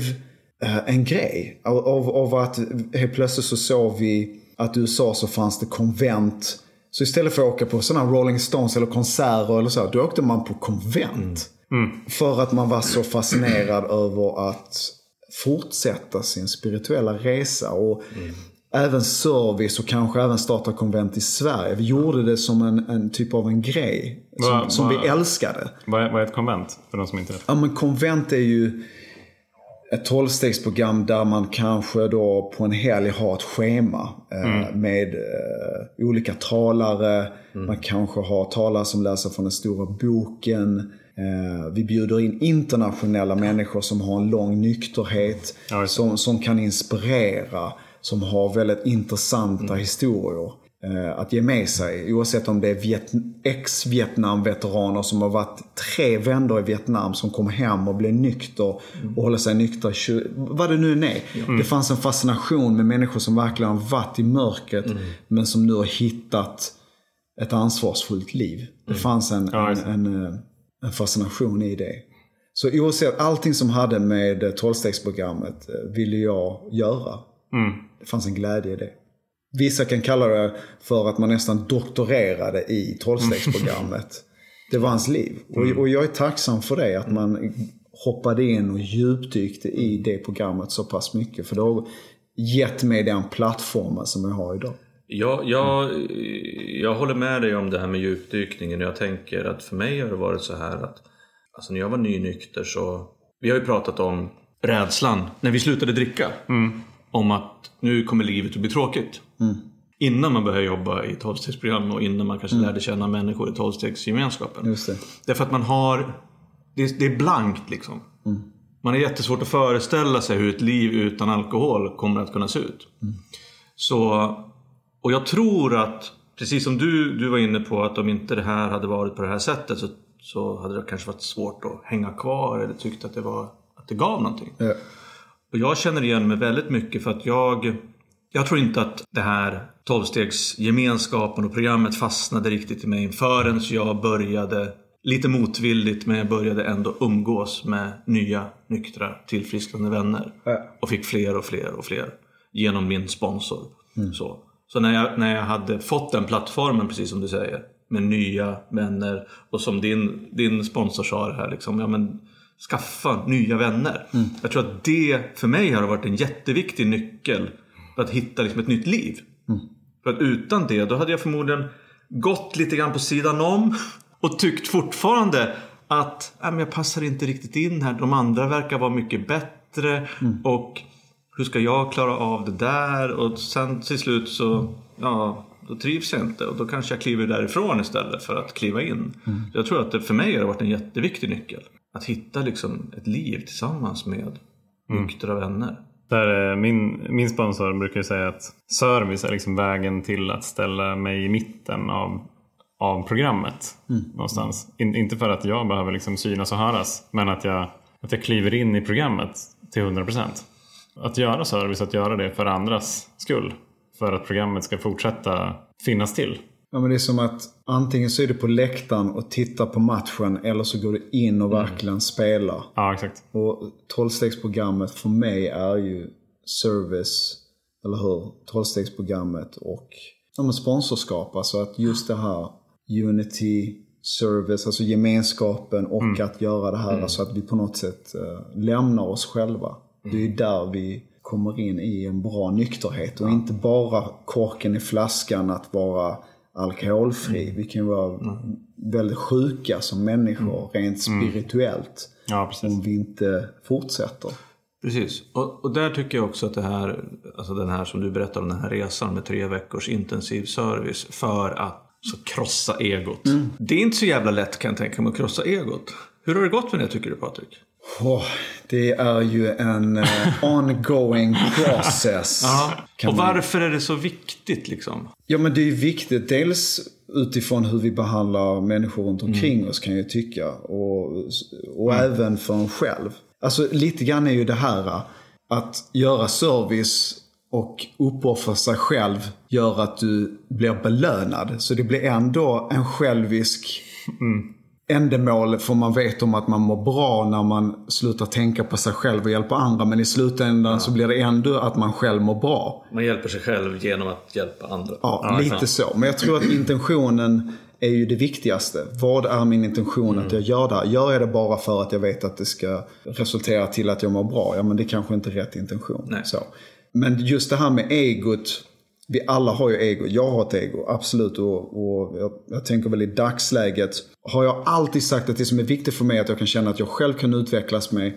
Speaker 3: eh, en grej. Av, av, av att helt plötsligt så såg vi att i USA så fanns det konvent. Så istället för att åka på sådana Rolling Stones eller konserter eller så. Då åkte man på konvent. För att man var så fascinerad över att fortsätta sin spirituella resa. Och även service och kanske även starta konvent i Sverige. Vi gjorde det som en, en typ av en grej. Som,
Speaker 1: Va-
Speaker 3: som
Speaker 1: va-
Speaker 3: vi älskade.
Speaker 1: Vad är, vad är ett konvent? För de som inte vet.
Speaker 3: Ja men konvent är ju ett tolvstegsprogram där man kanske då på en helg har ett schema eh, med eh, olika talare. Man kanske har talare som läser från den stora boken. Eh, vi bjuder in internationella människor som har en lång nykterhet.
Speaker 1: Ja,
Speaker 3: som, som kan inspirera. Som har väldigt intressanta historier eh, att ge med sig. Oavsett om det är Viet- ex-Vietnam-veteraner som har varit tre vändor i Vietnam som kommer hem och blir nykter och håller sig nykter. i 20 Vad det nu än är. Det fanns en fascination med människor som verkligen har varit i mörkret men som nu har hittat ett ansvarsfullt liv. Det fanns en,
Speaker 1: Ja,
Speaker 3: en, en, eh, en fascination i det. Så oavsett, allting som hade med eh, tolvstegsprogrammet ville jag göra. Det fanns en glädje i det. Vissa kan kalla det för att man nästan doktorerade i tolvstegsprogrammet. det var hans liv. Och, och jag är tacksam för det, att man hoppade in och djupdykte i det programmet så pass mycket. För det har gett mig den plattformen som jag har idag.
Speaker 2: Jag, jag, jag håller med dig om det här med djupdykningen. Jag tänker att för mig har det varit så här att alltså när jag var nynykter så... Vi har ju pratat om rädslan när vi slutade dricka. Om att nu kommer livet att bli tråkigt. Innan man började jobba i tolvstegsprogram och innan man kanske lärde känna människor i tolvstegsgemenskapen. Därför att man har... Det är, det är blankt liksom. Man har jättesvårt att föreställa sig hur ett liv utan alkohol kommer att kunna se ut. Så... Och jag tror att, precis som du, du var inne på, att om inte det här hade varit på det här sättet så, så hade det kanske varit svårt att hänga kvar eller tyckt att det, var, att det gav någonting.
Speaker 3: Ja.
Speaker 2: Och jag känner igen mig väldigt mycket för att jag jag tror inte att det här tolvstegsgemenskapen och programmet fastnade riktigt i mig förrän jag började lite motvilligt men jag började ändå umgås med nya nyktra tillfrisknande vänner. Och fick fler och fler och fler genom min sponsor. Så, så när, jag, när jag hade fått den plattformen precis som du säger med nya vänner och som din, din sponsor sa det här liksom, ja men skaffa nya vänner. Jag tror att det för mig har varit en jätteviktig nyckel för att hitta liksom ett nytt liv. För att utan det då hade jag förmodligen gått lite grann på sidan om och tyckt fortfarande att äh, men jag passar inte riktigt in här. De andra verkar vara mycket bättre. Och hur ska jag klara av det där? Och sen till slut så, ja, då trivs jag inte och då kanske jag kliver därifrån istället för att kliva in. Mm. Jag tror att det för mig har varit en jätteviktig nyckel. Att hitta liksom ett liv tillsammans med mm. nyktra vänner.
Speaker 1: Där, min, min sponsor brukar säga att service är liksom vägen till att ställa mig i mitten av, av programmet. Mm. någonstans. In, inte för att jag behöver liksom synas och höras men att jag, att jag kliver in i programmet till 100%. Att göra service, att göra det för andras skull. För att programmet ska fortsätta finnas till.
Speaker 3: Ja, men det är som att antingen så är du på läktaren och tittar på matchen eller så går du in och mm. verkligen mm. spelar.
Speaker 1: Ja, exakt.
Speaker 3: Och tolvstegsprogrammet för mig är ju service, eller hur? Tolvstegsprogrammet och ja, men sponsorskap. Alltså att just det här unity, service, alltså gemenskapen och mm. att göra det här mm. så att vi på något sätt uh, lämnar oss själva. Det är ju där vi kommer in i en bra nykterhet och ja. inte bara korken i flaskan att vara alkoholfri. Mm. Vi kan vara mm. väldigt sjuka som människor mm. rent mm. spirituellt.
Speaker 1: Ja,
Speaker 3: om vi inte fortsätter.
Speaker 2: Precis, och, och, där tycker jag också att det här, alltså den här som du berättar om den här resan med tre veckors intensiv service för att så krossa egot. Mm. Det är inte så jävla lätt kan jag tänka mig att krossa egot. Hur har det gått med det tycker du Patrik?
Speaker 3: Oh, det är ju en uh, ongoing process.
Speaker 2: och varför är det så viktigt liksom?
Speaker 3: Ja men det är viktigt. Dels utifrån hur vi behandlar människor runt omkring mm. oss kan jag tycka. Och, och mm. även för en själv. Alltså lite grann är ju det här uh, att göra service och uppoffra sig själv gör att du blir belönad. Så det blir ändå en självisk mm ändamål för man vet om att man mår bra när man slutar tänka på sig själv och hjälpa andra. Men i slutändan ja. så blir det ändå att man själv mår bra.
Speaker 2: Man hjälper sig själv genom att hjälpa andra.
Speaker 3: Ja, ja lite så. Men jag tror att intentionen är ju det viktigaste. Vad är min intention mm. att jag gör det här? Gör jag det bara för att jag vet att det ska resultera till att jag mår bra? Ja, men det kanske inte är rätt intention.
Speaker 2: Nej.
Speaker 3: Så. Men just det här med egot vi alla har ju ego. Jag har ett ego, absolut. Och, och jag, jag, tänker väl i dagsläget har jag alltid sagt att det som är viktigt för mig är att jag kan känna att jag själv kan utvecklas med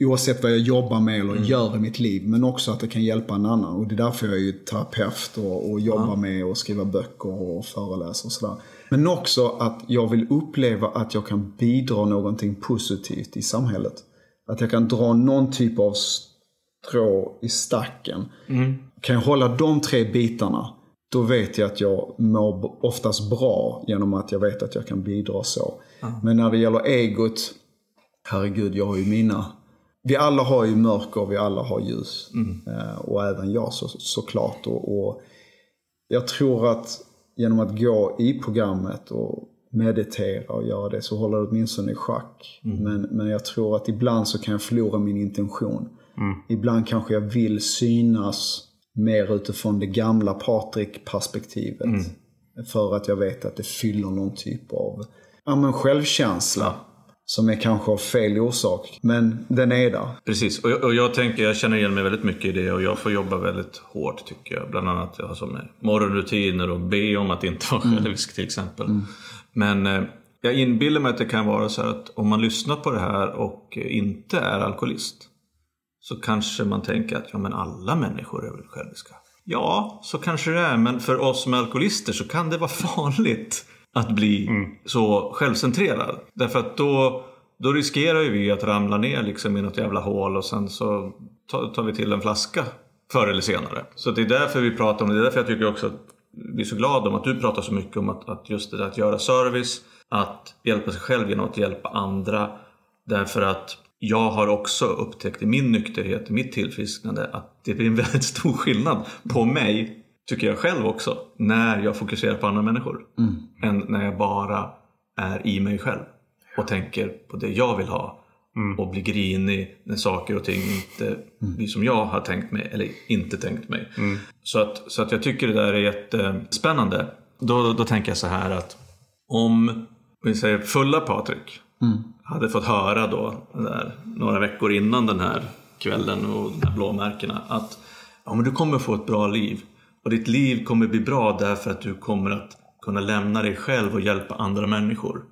Speaker 3: Oavsett vad jag jobbar med eller mm. gör i mitt liv. Men också att det kan hjälpa en annan. Och det är därför jag är ju terapeut och, och jobbar ja. med att skriva böcker och föreläsa och sådär. Men också att jag vill uppleva att jag kan bidra någonting positivt i samhället. Att jag kan dra någon typ av strå i stacken. Mm. Kan jag hålla de tre bitarna, då vet jag att jag mår oftast bra genom att jag vet att jag kan bidra så. Mm. Men när det gäller egot, herregud, jag har ju mina vi alla har ju mörker, vi alla har ljus. Mm. Eh, och även jag så, såklart. Och, och jag tror att genom att gå i programmet och meditera och göra det så håller det åtminstone i schack. Mm. Men, men jag tror att ibland så kan jag förlora min intention. Mm. Ibland kanske jag vill synas mer utifrån det gamla Patrik-perspektivet. Mm. För att jag vet att det fyller någon typ av ja, men självkänsla. Som är kanske av fel orsak. Men den är där.
Speaker 2: Precis, och jag, och jag, tänker, jag känner igen mig väldigt mycket i det och jag får jobba väldigt hårt tycker jag. Bland annat har som morgonrutiner och be om att inte vara mm. självisk till exempel. Mm. Men eh, jag inbillar mig att det kan vara så att om man lyssnar på det här och inte är alkoholist så kanske man tänker att ja, men alla människor är väl själviska. Ja, så kanske det är, men för oss som är alkoholister så kan det vara farligt att bli mm. så självcentrerad. Därför att då, då riskerar ju vi att ramla ner liksom i något jävla hål och sen så tar, vi till en flaska förr eller senare. Så det är därför vi pratar om det. Det är därför jag tycker också att vi är så glada om att du pratar så mycket om att, att just det där att göra service, att hjälpa sig själv genom att hjälpa andra. Därför att jag har också upptäckt i min nykterhet, i mitt tillfrisknande, att det blir en väldigt stor skillnad på mig, tycker jag själv också, när jag fokuserar på andra människor. Mm. Än när jag bara är i mig själv och tänker på det jag vill ha. Mm. Och blir grinig när saker och ting inte mm. blir som jag har tänkt mig eller inte tänkt mig. Mm. Så, att, så att jag tycker det där är jättespännande. Då, då tänker jag så här att om vi säger fulla Patrik Mm. Hade fått höra då, där, några veckor innan den här kvällen och de här blåmärkena att ja, men du kommer få ett bra liv. Och ditt liv kommer bli bra därför att du kommer att kunna lämna dig själv och hjälpa andra människor.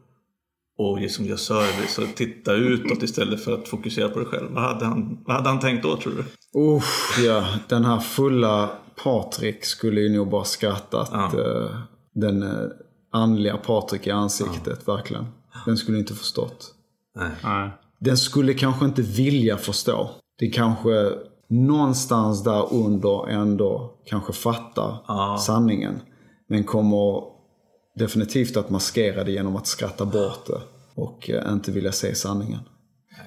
Speaker 2: Och liksom göra service och titta utåt istället för att fokusera på dig själv. Vad hade han, vad hade han tänkt då tror du?
Speaker 3: Usch, ja. Den här fulla Patrik skulle ju nog bara skrattat.
Speaker 2: Ja.
Speaker 3: eh, den eh, andliga Patrik i ansiktet, verkligen. Den skulle inte förstått.
Speaker 2: Nej.
Speaker 1: Nej.
Speaker 3: Den skulle kanske inte vilja förstå. Det kanske någonstans där under ändå kanske fattar
Speaker 2: Ja.
Speaker 3: sanningen. Men kommer definitivt att maskera det genom att skratta bort det. Och eh, inte vilja se sanningen.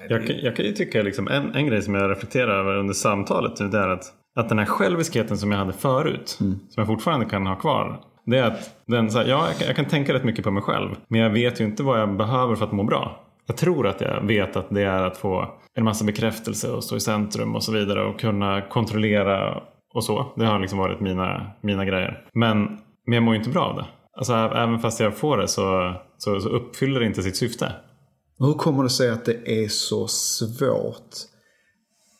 Speaker 1: Jag, kan- jag kan ju tycka liksom en, en grej som jag reflekterar över under samtalet nu det är att, att den här själviskheten som jag hade förut, som jag fortfarande kan ha kvar. Det är att den, så här, ja, jag, kan, jag kan tänka rätt mycket på mig själv. Men jag vet ju inte vad jag behöver för att må bra. Jag tror att jag vet att det är att få en massa bekräftelse och stå i centrum och så vidare och kunna kontrollera och så. Det har liksom varit mina, mina grejer. Men, men jag mår ju inte bra av det. Alltså, även fast jag får det så, så, så uppfyller det inte sitt syfte.
Speaker 3: Hur kommer det sig att det är så svårt?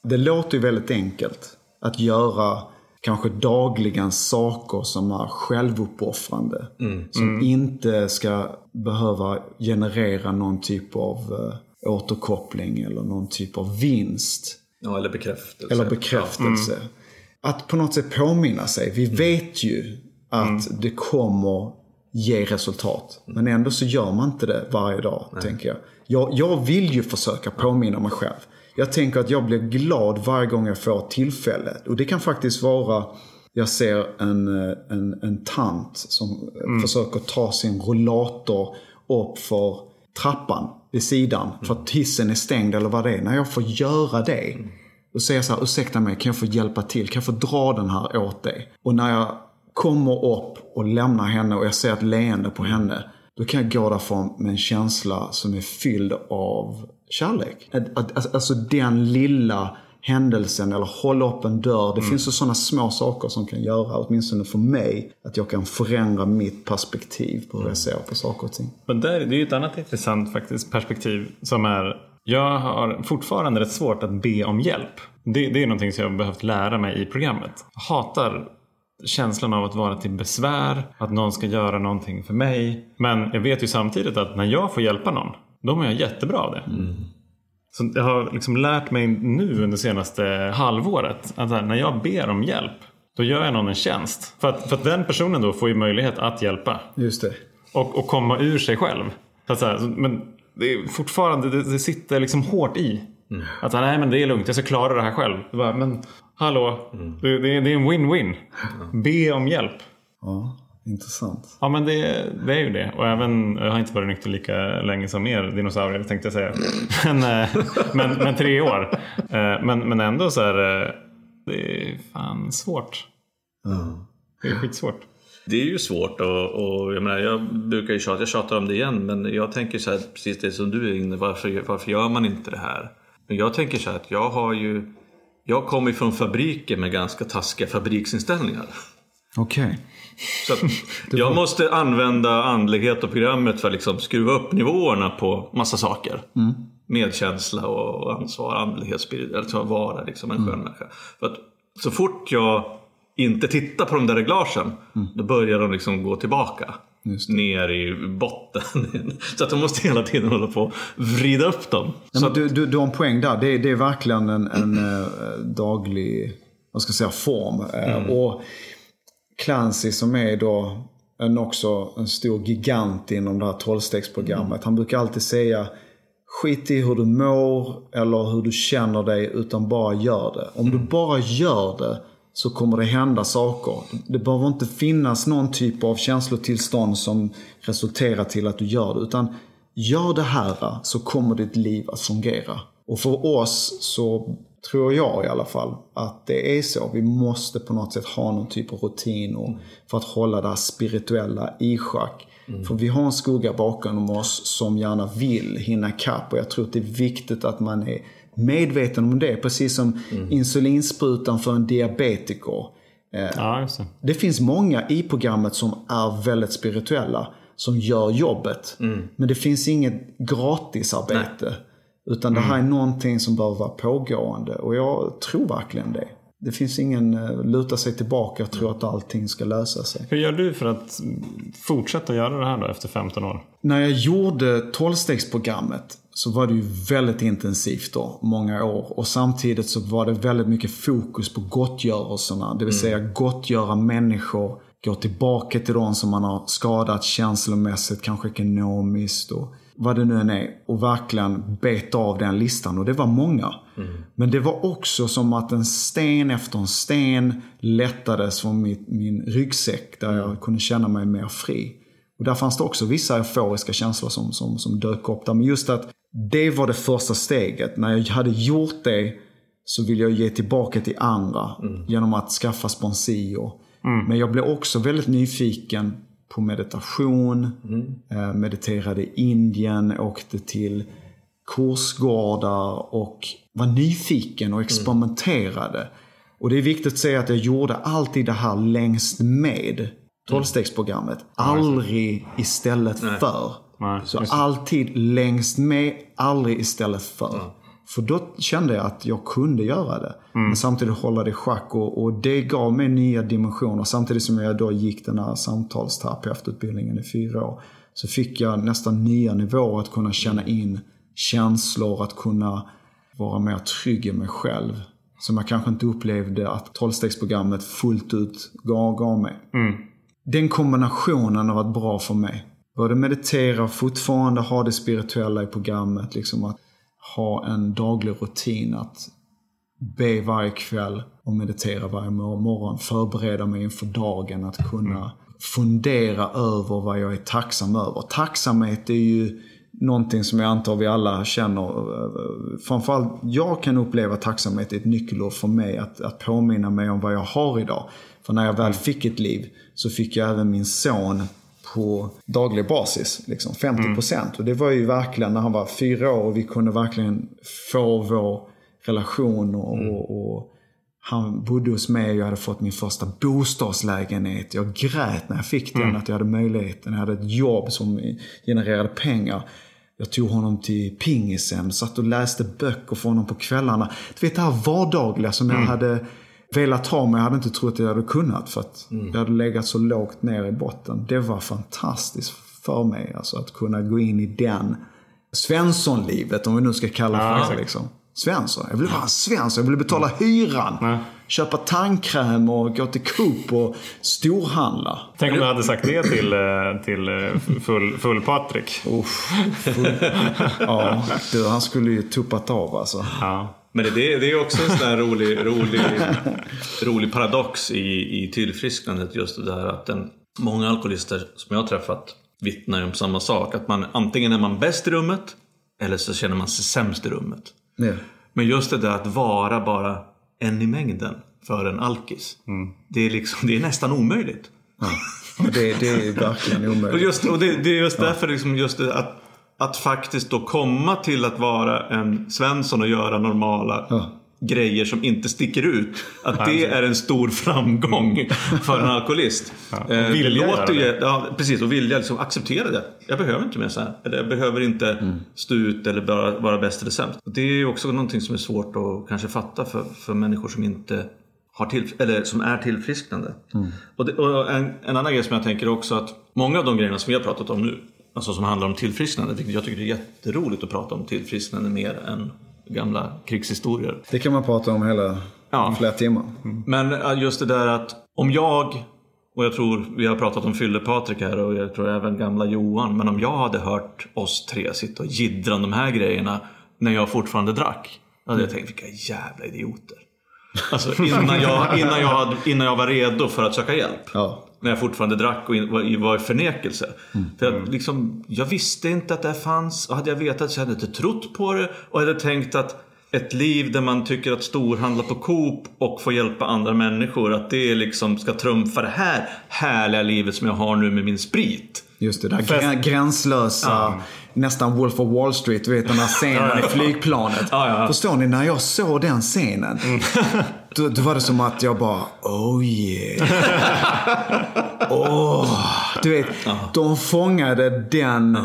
Speaker 3: Det låter ju väldigt enkelt att göra kanske dagligen saker som är självuppoffrande. Som inte ska behöva generera någon typ av eh, återkoppling eller någon typ av vinst.
Speaker 2: Ja, eller bekräftelse.
Speaker 3: Eller bekräftelse. Att på något sätt påminna sig. Vi vet ju att det kommer ge resultat. Men ändå så gör man inte det varje dag, tänker jag. jag. Jag vill ju försöka påminna mig själv. Jag tänker att jag blir glad varje gång jag får tillfälle. Och det kan faktiskt vara, jag ser en, eh, en, en tant som eh, försöker ta sin rollator upp för trappan vid sidan. För att hissen är stängd eller vad det är. När jag får göra det. Då säger jag så här, ursäkta mig, kan jag få hjälpa till? Kan jag få dra den här åt dig? Och när jag kommer upp och lämnar henne och jag ser ett leende på henne. Då kan jag gå därifrån med en känsla som är fylld av kärlek. Att, alltså den lilla händelsen eller hålla upp en dörr. Det finns ju sådana små saker som kan göra, åtminstone för mig, att jag kan förändra mitt perspektiv på hur jag ser på saker och ting.
Speaker 1: Men där, det är ju ett annat intressant faktiskt perspektiv som är jag har fortfarande rätt svårt att be om hjälp. Det, det är någonting som jag har behövt lära mig i programmet. Jag hatar känslan av att vara till besvär, att någon ska göra någonting för mig. Men jag vet ju samtidigt att när jag får hjälpa någon, då mår jag jättebra av det. Så jag har liksom lärt mig nu under senaste halvåret att när jag ber om hjälp, då gör jag någon en tjänst. För att, för att den personen då får ju möjlighet att hjälpa
Speaker 3: Just det.
Speaker 1: och, och komma ur sig själv. Så att så här, men det är fortfarande, det, det sitter liksom hårt i. Att nej men det är lugnt, jag ska klara det här själv. Det bara, men hallå, det, det, är- det är en win-win. Be om hjälp.
Speaker 3: Ja, intressant.
Speaker 1: Ja men det, det är ju det. Och även, jag har inte varit nykter lika länge som er dinosaurier tänkte jag säga. Men, eh, men, men tre år. Eh, Men, men ändå så är det, det är fan svårt. Det är skitsvårt.
Speaker 2: Det är ju svårt och, och jag menar, jag brukar ju tjata, jag tjatar om det igen, men jag tänker så här, precis det som du är inne varför, varför gör man inte det här? Men jag tänker så här att jag har ju, jag kommer från fabriker med ganska taskiga fabriksinställningar.
Speaker 3: Okej.
Speaker 2: Så att jag måste använda andlighet och programmet för att liksom skruva upp nivåerna på massa saker. Medkänsla och ansvar, andlighet, spirit, alltså att vara liksom en skön människa. För att så fort jag inte tittar på de där reglagen, då börjar de liksom gå tillbaka. Ner i botten. så att jag måste hela tiden hålla på och vrida upp dem.
Speaker 3: Nej, men du, du, du har en poäng där. Det, är- det är verkligen en, en eh, daglig vad ska jag säga, form. Eh, Och Clancy som är då en, också en stor gigant inom det här tolvstegsprogrammet. Han brukar alltid säga skit i hur du mår eller hur du känner dig utan bara gör det. Om du bara gör det så kommer det hända saker. Det behöver inte finnas någon typ av känslotillstånd som resulterar till att du gör det. Utan gör det här så kommer ditt liv att fungera. Och för oss så tror jag i alla fall att det är så. Vi måste på något sätt ha någon typ av rutiner för att hålla det här spirituella i schack. För vi har en skugga bakom oss som gärna vill hinna ikapp och jag tror att det är viktigt att man är medveten om det. Precis som insulinsprutan för en diabetiker. Eh,
Speaker 1: Ja, det.
Speaker 3: det finns många i programmet som är väldigt spirituella. Som gör jobbet. Men det finns inget gratisarbete. Utan det här är någonting som behöver vara pågående. Och jag tror verkligen det. Det finns ingen uh, luta sig tillbaka och tro att allting ska lösa sig.
Speaker 1: Hur gör du för att fortsätta göra det här då efter 15 år?
Speaker 3: När jag gjorde tolvstegsprogrammet så var det ju väldigt intensivt då, många år. Och samtidigt så var det väldigt mycket fokus på gottgörelserna. Det vill säga gottgöra människor, gå tillbaka till de som man har skadat känslomässigt, kanske ekonomiskt och vad det nu än är. Och verkligen beta av den listan. Och det var många. Men det var också som att en sten efter en sten lättades från min, min ryggsäck. Där jag kunde känna mig mer fri. Och där fanns det också vissa euforiska känslor som, som, som dök upp där. Men just att det var det första steget. När jag hade gjort det så ville jag ge tillbaka till andra genom att skaffa sponsier. Men jag blev också väldigt nyfiken på meditation. Eh, mediterade i Indien, åkte till kursgårdar och var nyfiken och experimenterade. Och det är viktigt att säga att jag gjorde alltid det här längst med tolvstegsprogrammet. Aldrig istället för.
Speaker 1: Nej,
Speaker 3: Så alltid längst med, aldrig istället för. För då kände jag att jag kunde göra det. Men samtidigt hålla det i schack. Och, och det gav mig nya dimensioner. Samtidigt som jag då gick den här samtalsterapeututbildningen i fyra år. Så fick jag nästan nya nivåer att kunna känna in känslor. Att kunna vara mer trygg i mig själv. Som jag kanske inte upplevde att tolvstegsprogrammet fullt ut gav, gav mig. Den kombinationen har varit bra för mig. Både meditera, fortfarande ha det spirituella i programmet. Liksom att ha en daglig rutin att be varje kväll och meditera varje mor- morgon. Förbereda mig inför dagen att kunna fundera över vad jag är tacksam över. Tacksamhet är ju någonting som jag antar vi alla känner. Framförallt jag kan uppleva tacksamhet är ett nyckelord för mig. Att, att påminna mig om vad jag har idag. För när jag väl fick ett liv så fick jag även min son på daglig basis. Liksom 50%. Och det var ju verkligen när han var fyra år och vi kunde verkligen få vår relation och, och, och han bodde hos mig och jag hade fått min första bostadslägenhet. Jag grät när jag fick den, att jag hade möjligheten. Jag hade ett jobb som genererade pengar. Jag tog honom till pingisen, satt och läste böcker för honom på kvällarna. Du vet det här vardagliga som jag hade velat ha men jag hade inte trott att jag hade kunnat. För att jag hade legat så lågt ner i botten. Det var fantastiskt för mig. Alltså att kunna gå in i den Svenssonlivet, om vi nu ska kalla det för det. Liksom. Svensson. Jag ville vara en Svensson. Jag ville betala hyran. Köpa tandkräm och gå till Coop och storhandla.
Speaker 1: Tänk om du hade sagt det till, eh, till eh, full, full Patrik.
Speaker 3: Uff, full. Ja, du, han skulle ju tuppat av alltså.
Speaker 1: Ja.
Speaker 2: Men det, det är också en sån rolig, rolig, rolig paradox i, i tillfrisknandet. Just det där att den, många alkoholister som jag har träffat vittnar om samma sak. Att man antingen är man bäst i rummet eller så känner man sig sämst i rummet.
Speaker 3: Ja.
Speaker 2: Men just det där att vara bara en i mängden för en alkis. Det, är liksom, det är nästan omöjligt.
Speaker 3: Det, det är verkligen
Speaker 2: Och,
Speaker 3: omöjligt.
Speaker 2: just, och det, det är just därför liksom just att, att faktiskt då komma till att vara en Svensson och göra normala grejer som inte sticker ut. Att det är en stor framgång för en alkoholist.
Speaker 1: och
Speaker 2: Eh, det
Speaker 1: vilja
Speaker 2: låter
Speaker 1: göra
Speaker 2: ju, ja, precis, och vilja liksom acceptera det. Jag behöver inte mer så här. Eller jag behöver inte stå ut eller bara vara bäst eller sämst. Det är ju också någonting som är svårt att kanske fatta för, för människor som inte har till, eller som är tillfrisknande. Och, det, och en, en annan grej som jag tänker också att många av de grejerna som vi har pratat om nu, alltså som handlar om tillfrisknande, jag tycker det är jätteroligt att prata om tillfrisknande mer än gamla krigshistorier.
Speaker 3: Det kan man prata om hela
Speaker 2: Ja.
Speaker 3: flera timmar.
Speaker 2: Men äh, just det där att om jag, och jag tror vi har pratat om Fylle-Patrik här och jag tror även gamla Johan, men om jag hade hört oss tre sitta och jiddra om de här grejerna när jag fortfarande drack. Då hade jag tänkt, vilka jävla idioter. Alltså innan jag, innan jag, hade, innan jag var redo för att söka hjälp.
Speaker 3: Ja.
Speaker 2: När jag fortfarande drack och var i, förnekelse. För jag, liksom, jag visste inte att det fanns. Och hade jag vetat så hade jag inte trott på det. Och hade tänkt att ett liv där man tycker att storhandla på Coop och få hjälpa andra människor. Att det liksom ska trumfa det här härliga livet som jag har nu med min sprit.
Speaker 3: Just det, där grä- gränslösa, nästan Wolf of Wall Street, du vet den här scenen i flygplanet.
Speaker 2: Ja, ja, ja.
Speaker 3: Förstår ni, när jag såg den scenen, då, då var det som att jag bara, oh yeah. Åh, du vet, de fångade den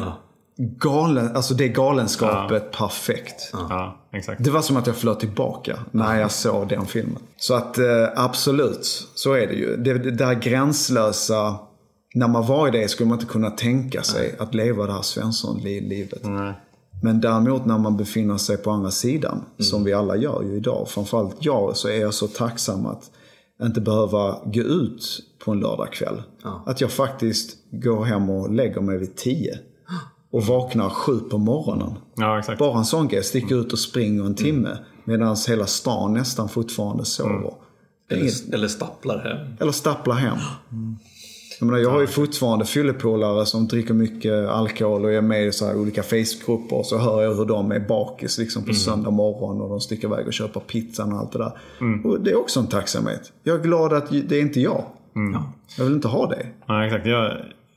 Speaker 3: galen, alltså det galenskapet perfekt.
Speaker 1: Ja, exakt.
Speaker 3: Det var som att jag flöt tillbaka när jag såg den filmen. Så att eh, absolut, så är det ju. Det, det där gränslösa, när man var i det skulle man inte kunna tänka sig att leva det här Svensson-livet. Men däremot när man befinner sig på andra sidan, som vi alla gör ju idag, framförallt jag, så är jag så tacksam att inte behöva gå ut på en lördagkväll. Att jag faktiskt går hem och lägger mig vid tio. Och vaknar sju på morgonen.
Speaker 1: Ja.
Speaker 3: Bara en sån grej. Sticker ut och springer en timme. Medan hela stan nästan fortfarande sover. Inget-
Speaker 2: Eller, eller stapplar hem.
Speaker 3: eller stapplar hem. Jag, menar, jag har ju fortfarande fyllepolare som dricker mycket alkohol och är med i så här olika Facebookgrupper. Och så hör jag hur de är bakis liksom på söndag morgon och de sticker iväg och köper pizzan och allt det där. Och det är också en tacksamhet. Jag är glad att det är inte jag. Jag vill inte ha det.
Speaker 1: Ja, exakt. Jag,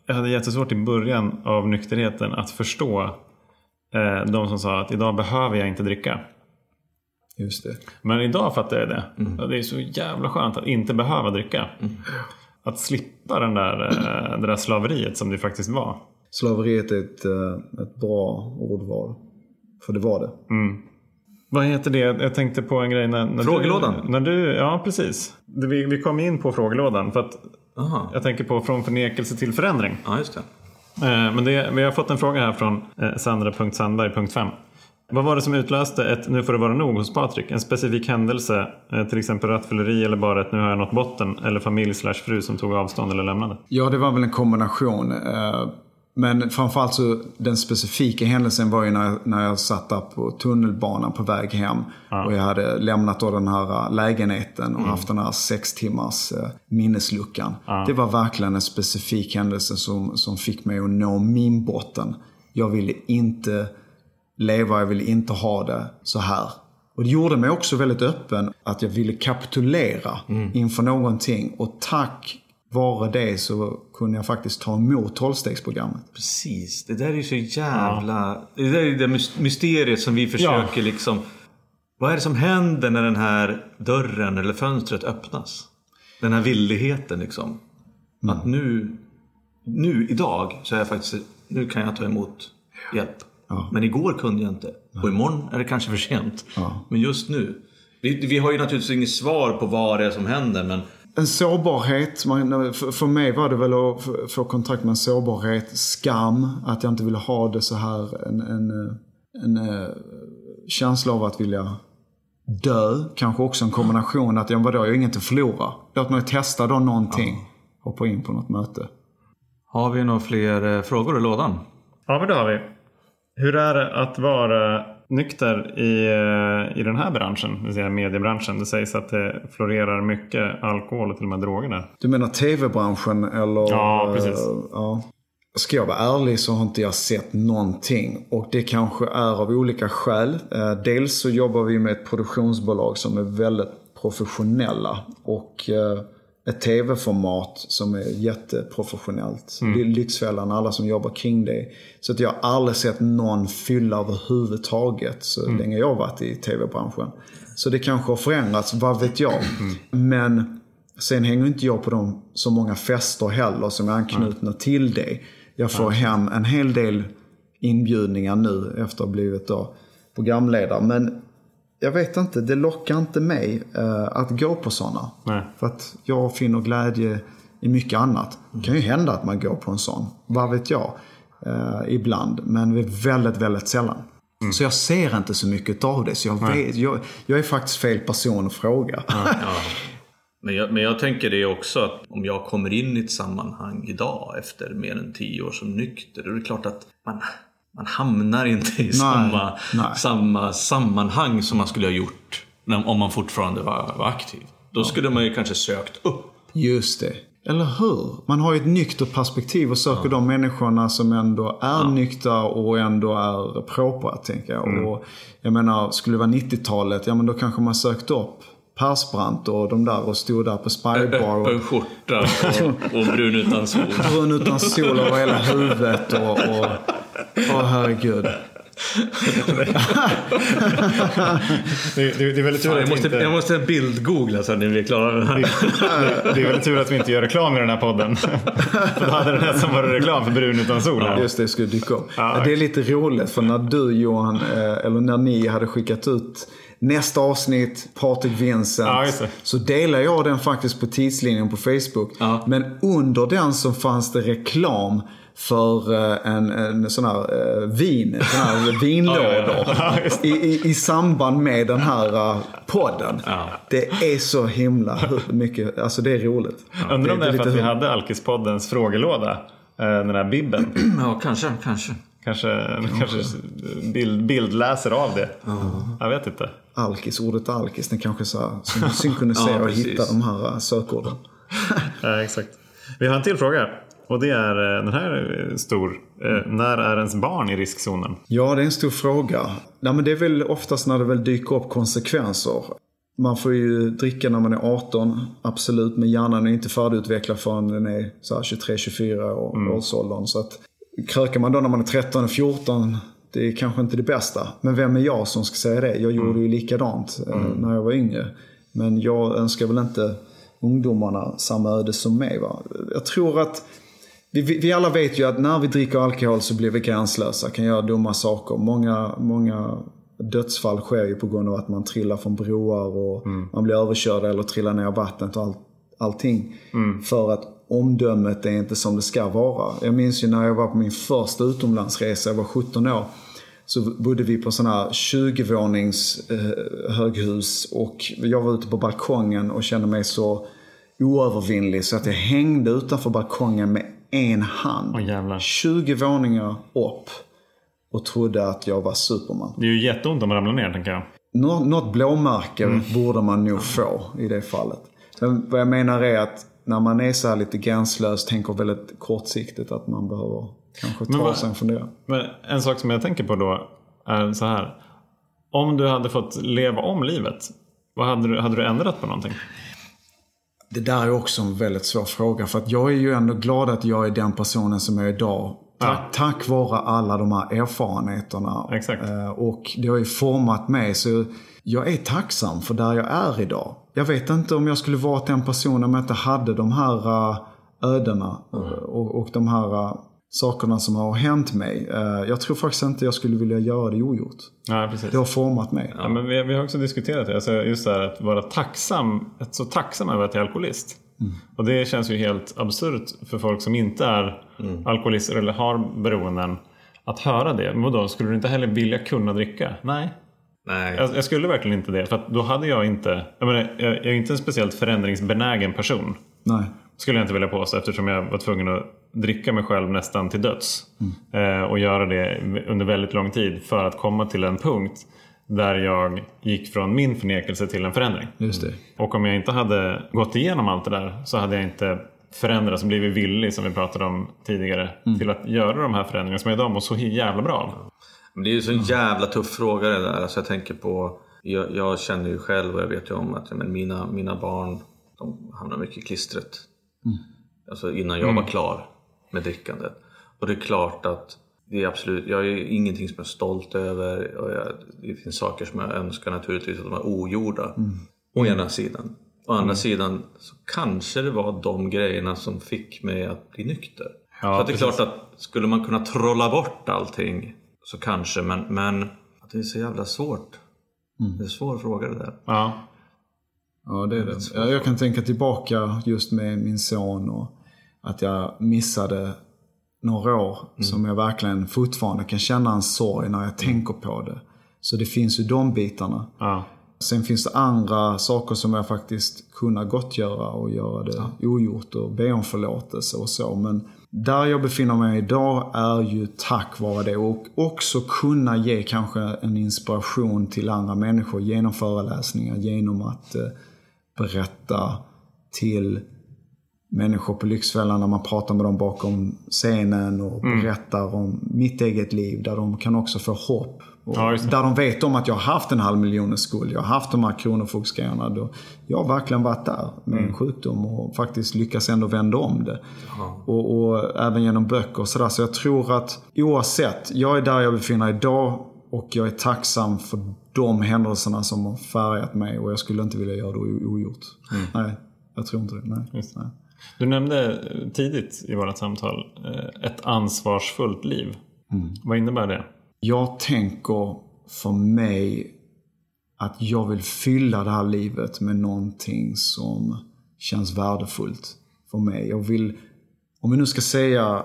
Speaker 1: jag hade jättesvårt i början av nykterheten att förstå eh, de som sa att idag behöver jag inte dricka.
Speaker 3: Just det.
Speaker 1: Men idag fattar jag det. Ja, Det är så jävla skönt att inte behöva dricka. Att slippa den där, eh, det där slaveriet som det faktiskt var.
Speaker 3: Slaveriet är ett, eh, ett bra ordval. För det var det.
Speaker 1: Vad heter det? Jag tänkte på en grej när, när
Speaker 2: Frågelådan?
Speaker 1: Du, när du, ja, precis. Vi, vi kom in på frågelådan. För att
Speaker 2: Aha.
Speaker 1: jag tänker på från förnekelse till förändring.
Speaker 2: Ja, just det.
Speaker 1: Eh, Men det, vi har fått en fråga här från eh, Sandra.Sandberg.5. Vad var det som utlöste ett nu får det vara nog hos Patrik? En specifik händelse, eh, till exempel rattfylleri eller bara ett nu har jag nått botten eller familj slash fru som tog avstånd eller lämnade?
Speaker 3: Ja, det var väl en kombination. eh, Men framförallt så den specifika händelsen var ju när, när jag satt där på tunnelbanan på väg hem. Och jag hade lämnat då den här eh, lägenheten och haft den här sex timmars minnesluckan. Det var verkligen en specifik händelse som, som fick mig att nå min botten. Jag ville inte leva, jag ville inte ha det så här. Och det gjorde mig också väldigt öppen att jag ville kapitulera inför någonting. Och tack vare det så kunde jag faktiskt ta emot tolvstegsprogrammet.
Speaker 2: Precis. Det där är ju så jävla... Det där är det mys- mysteriet som vi försöker liksom... Vad är det som händer när den här dörren eller fönstret öppnas? Den här villigheten liksom. Att nu, nu idag så är jag faktiskt... Nu kan jag ta emot hjälp. Men igår kunde jag inte. Och imorgon är det kanske för sent. Men just nu. Vi, vi har ju naturligtvis inget svar på vad det är som händer men
Speaker 3: En sårbarhet, för, mig var det väl att få- kontakt med en sårbarhet, skam, att jag inte ville ha det så här. En, en, en, eh, känsla av att vilja dö. Kanske också en kombination att, ja vadå, jag har inget att förlora. Låt mig testa då någonting. Hoppa in på något möte.
Speaker 2: Har vi några fler eh, frågor i lådan?
Speaker 1: Ja, men det har vi. Hur är det att vara nykter i, eh, i den här branschen, det vill säga mediebranschen? Det sägs att det florerar mycket alkohol och till och med droger där.
Speaker 3: Du menar tv-branschen eller?
Speaker 1: Ja, precis.
Speaker 3: eh, ja. Ska jag vara ärlig så har inte jag sett någonting. Och det kanske är av olika skäl. Eh, Dels så jobbar vi med ett produktionsbolag som är väldigt professionella. Och ett tv-format som är jätteprofessionellt. Det är Lyxfällan, alla som jobbar kring det. Så att jag har aldrig sett någon fylla överhuvudtaget så länge jag har varit i tv-branschen. Så det kanske har förändrats, vad vet jag. Men Sen hänger inte jag på de, så många fester heller som är anknutna till det. Jag får hem en hel del inbjudningar nu efter att ha blivit då programledare. Men jag vet inte, det lockar inte mig eh, att gå på sådana. För att jag finner glädje i mycket annat. Det kan ju hända att man går på en sån. Vad vet jag? Eh, ibland. Men väldigt, väldigt sällan. Så jag ser inte så mycket av det. Så jag, vet, jag, jag är faktiskt fel person att fråga.
Speaker 2: Men jag, men jag tänker det också att om jag kommer in i ett sammanhang idag efter mer än tio år som nykter. Då är det klart att man, man hamnar inte i samma,
Speaker 3: nej.
Speaker 2: samma sammanhang som man skulle ha gjort om man fortfarande var, var aktiv. Då skulle man ju kanske sökt upp.
Speaker 3: Just det. Eller hur? Man har ju ett nyktert perspektiv och söker de människorna som ändå är nyktra och ändå är propra, tänker jag. Och jag menar, skulle det vara 90-talet, ja men då kanske man sökte upp Persbrandt och de där och stod där på Spybar
Speaker 2: Öppen
Speaker 3: och
Speaker 2: skjorta och, och brun utan sol.
Speaker 3: brunn utan sol över hela huvudet och... och Åh herregud.
Speaker 1: Det, det, det är väldigt tur
Speaker 2: Jag
Speaker 1: att vi
Speaker 2: måste,
Speaker 1: inte...
Speaker 2: jag måste bildgoogla så när vi är klara med det här.
Speaker 1: Det är väldigt tur att vi inte gör reklam i den här podden. För då hade det nästan varit reklam för brun utan sol. här.
Speaker 3: Just det, skulle dyka upp.
Speaker 1: Ja.
Speaker 3: Det är lite roligt för när du Johan, eh, eller när ni hade skickat ut nästa avsnitt, Patrik Vincent.
Speaker 1: Ja,
Speaker 3: så delade jag den faktiskt på tidslinjen på Facebook.
Speaker 2: Ja.
Speaker 3: Men under den så fanns det reklam för eh, en, en sån här uh, vin, sån här vinlådor I, i, i samband med den här uh, podden. Det är så himla mycket, alltså det är roligt.
Speaker 1: Undrar om det är för att vi hade Alkispoddens frågelåda. eh, Den här bibben.
Speaker 2: Ja, kanske, kanske.
Speaker 1: Kanske, kanske bild, bildläser av det. Jag vet inte.
Speaker 3: Alkis, ordet alkis, den kanske så här, syn- synkroniserar
Speaker 2: Ja,
Speaker 3: och hittar de här uh, sökorden.
Speaker 1: Ja, exakt. Vi har en till fråga. Och det är, eh, den här är stor. Eh, När är ens barn i riskzonen?
Speaker 3: Ja, det är en stor fråga. Nej, men det är väl oftast när det väl dyker upp konsekvenser. Man får ju dricka när man är 18, absolut. Men hjärnan är inte färdigutvecklad förrän den är så här 23-24 år, årsåldern. Så att krökar man då när man är 13 14, det är kanske inte det bästa. Men vem är jag som ska säga det? Jag gjorde ju likadant eh, när jag var yngre. Men jag önskar väl inte ungdomarna samma öde som mig. Va? Jag tror att vi, vi, alla vet ju att när vi dricker alkohol så blir vi gränslösa, kan göra dumma saker. Många, många dödsfall sker ju på grund av att man trillar från broar och man blir överkörd eller trillar ner i vattnet och all, allting. För att omdömet är inte som det ska vara. Jag minns ju när jag var på min första utomlandsresa, jag var 17 år. Så bodde vi på sådana här 20-vånings eh, höghus och jag var ute på balkongen och kände mig så oövervinnlig så att jag hängde utanför balkongen med en hand.
Speaker 1: Jävlar.
Speaker 3: 20 våningar upp och trodde att jag var Superman.
Speaker 1: Det är ju jätteont om man ramlar ner tänker jag.
Speaker 3: Nå- Något blåmärke borde man nog få i det fallet. Men vad jag menar är att när man är så här lite gränslös, tänker väldigt kortsiktigt att man behöver kanske ta
Speaker 1: vad-
Speaker 3: sig en fundera.
Speaker 1: Men en sak som jag tänker på då är så här. Om du hade fått leva om livet. Vad hade du, hade du ändrat på någonting?
Speaker 3: Det där är också en väldigt svår fråga. För att jag är ju ändå glad att jag är den personen som jag är idag. Tack,
Speaker 1: Ja.
Speaker 3: tack vare alla de här erfarenheterna.
Speaker 1: Exakt.
Speaker 3: Eh, Och det har ju format mig. Så jag är tacksam för där jag är idag. Jag vet inte om jag skulle varit den personen om jag inte hade de här eh, ödena. eh, Och, och de här eh, sakerna som har hänt mig. Jag tror faktiskt inte jag skulle vilja göra det ogjort.
Speaker 1: Ja, precis.
Speaker 3: Det har format mig.
Speaker 1: Ja, men vi, vi har också diskuterat det. Alltså just det här att vara tacksam. Att så tacksam över att jag är alkoholist. Och det känns ju helt absurt för folk som inte är alkoholister eller har beroenden. Att höra det. Men då skulle du inte heller vilja kunna dricka? Nej.
Speaker 2: Nej.
Speaker 1: Jag, jag skulle verkligen inte det. För att då hade jag inte... Jag, menar, jag, jag är inte en speciellt förändringsbenägen person.
Speaker 3: Nej.
Speaker 1: Skulle jag inte vilja påstå eftersom jag var tvungen att dricka mig själv nästan till döds. Eh, och göra det under väldigt lång tid för att komma till en punkt där jag gick från min förnekelse till en förändring.
Speaker 3: Just det.
Speaker 1: Och om jag inte hade gått igenom allt det där så hade jag inte förändrats och blivit villig som vi pratade om tidigare. Till att göra de här förändringarna som jag idag mår så jävla bra av.
Speaker 2: Men det är ju så en jävla tuff fråga det där. Alltså jag tänker på, jag, jag känner ju själv och jag vet ju om att men mina, mina barn de hamnar mycket i klistret. Alltså innan jag var klar med drickandet. Och det är klart att det är absolut, jag är ingenting som jag är stolt över. Och jag, det finns saker som jag önskar naturligtvis att de är ogjorda. Å ena sidan. Å andra sidan så kanske det var de grejerna som fick mig att bli nykter.
Speaker 1: Ja,
Speaker 2: så det är
Speaker 1: precis.
Speaker 2: klart att skulle man kunna trolla bort allting så kanske, men, men att det är så jävla svårt. Det är en svår fråga det där.
Speaker 1: Ja.
Speaker 3: Ja, det är det. Ja, jag kan tänka tillbaka just med min son och att jag missade några år som jag verkligen fortfarande kan känna en sorg när jag tänker på det. Så det finns ju de bitarna.
Speaker 1: ja.
Speaker 3: Sen finns det andra saker som jag faktiskt kunnat gottgöra och göra det ogjort och be om förlåtelse och så. Men där jag befinner mig idag är ju tack vare det och också kunna ge kanske en inspiration till andra människor genom föreläsningar, genom att eh, berätta till människor på Lyxfällan när man pratar med dem bakom scenen och berättar om mitt eget liv. Där de kan också få hopp.
Speaker 1: Ja,
Speaker 3: där de vet om att jag har haft en halv miljon skuld. Jag har haft de här kronofogdsgrejerna. Jag har verkligen varit där med en sjukdom och faktiskt lyckats ändå vända om det. Och, och även genom böcker och sådär. Så jag tror att oavsett, jag är där jag befinner mig idag och jag är tacksam för de händelserna som har färgat mig och jag skulle inte vilja göra det ogjort. Nej, jag tror inte det. Nej. Nej.
Speaker 1: Du nämnde tidigt i vårt samtal eh, ett ansvarsfullt liv. Vad innebär det?
Speaker 3: Jag tänker för mig att jag vill fylla det här livet med någonting som känns värdefullt för mig. Jag vill, om vi nu ska säga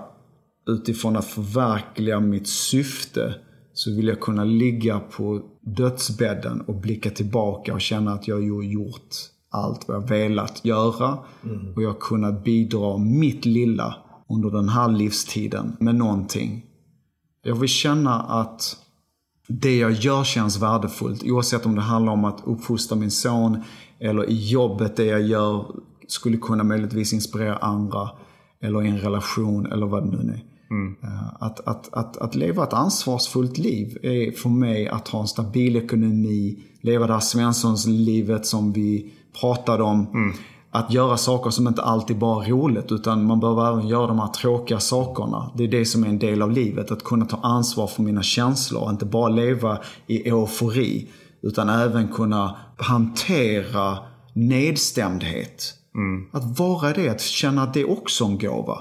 Speaker 3: utifrån att förverkliga mitt syfte så vill jag kunna ligga på dödsbädden och blicka tillbaka och känna att jag har gjort allt vad jag velat göra. Och jag har kunnat bidra mitt lilla under den här livstiden med någonting. Jag vill känna att det jag gör känns värdefullt. Oavsett om det handlar om att uppfostra min son eller i jobbet det jag gör skulle kunna möjligtvis inspirera andra. Eller i en relation eller vad det nu är. Mm. Att, att, att, att leva ett ansvarsfullt liv är för mig att ha en stabil ekonomi, leva det här Svenssons-livet som vi pratade om. Mm. Att göra saker som inte alltid bara är roligt utan man behöver även göra de här tråkiga sakerna. Det är det som är en del av livet. Att kunna ta ansvar för mina känslor. Inte bara leva i eufori. Utan även kunna hantera nedstämdhet. Mm. Att vara det, att känna att det är också en gåva.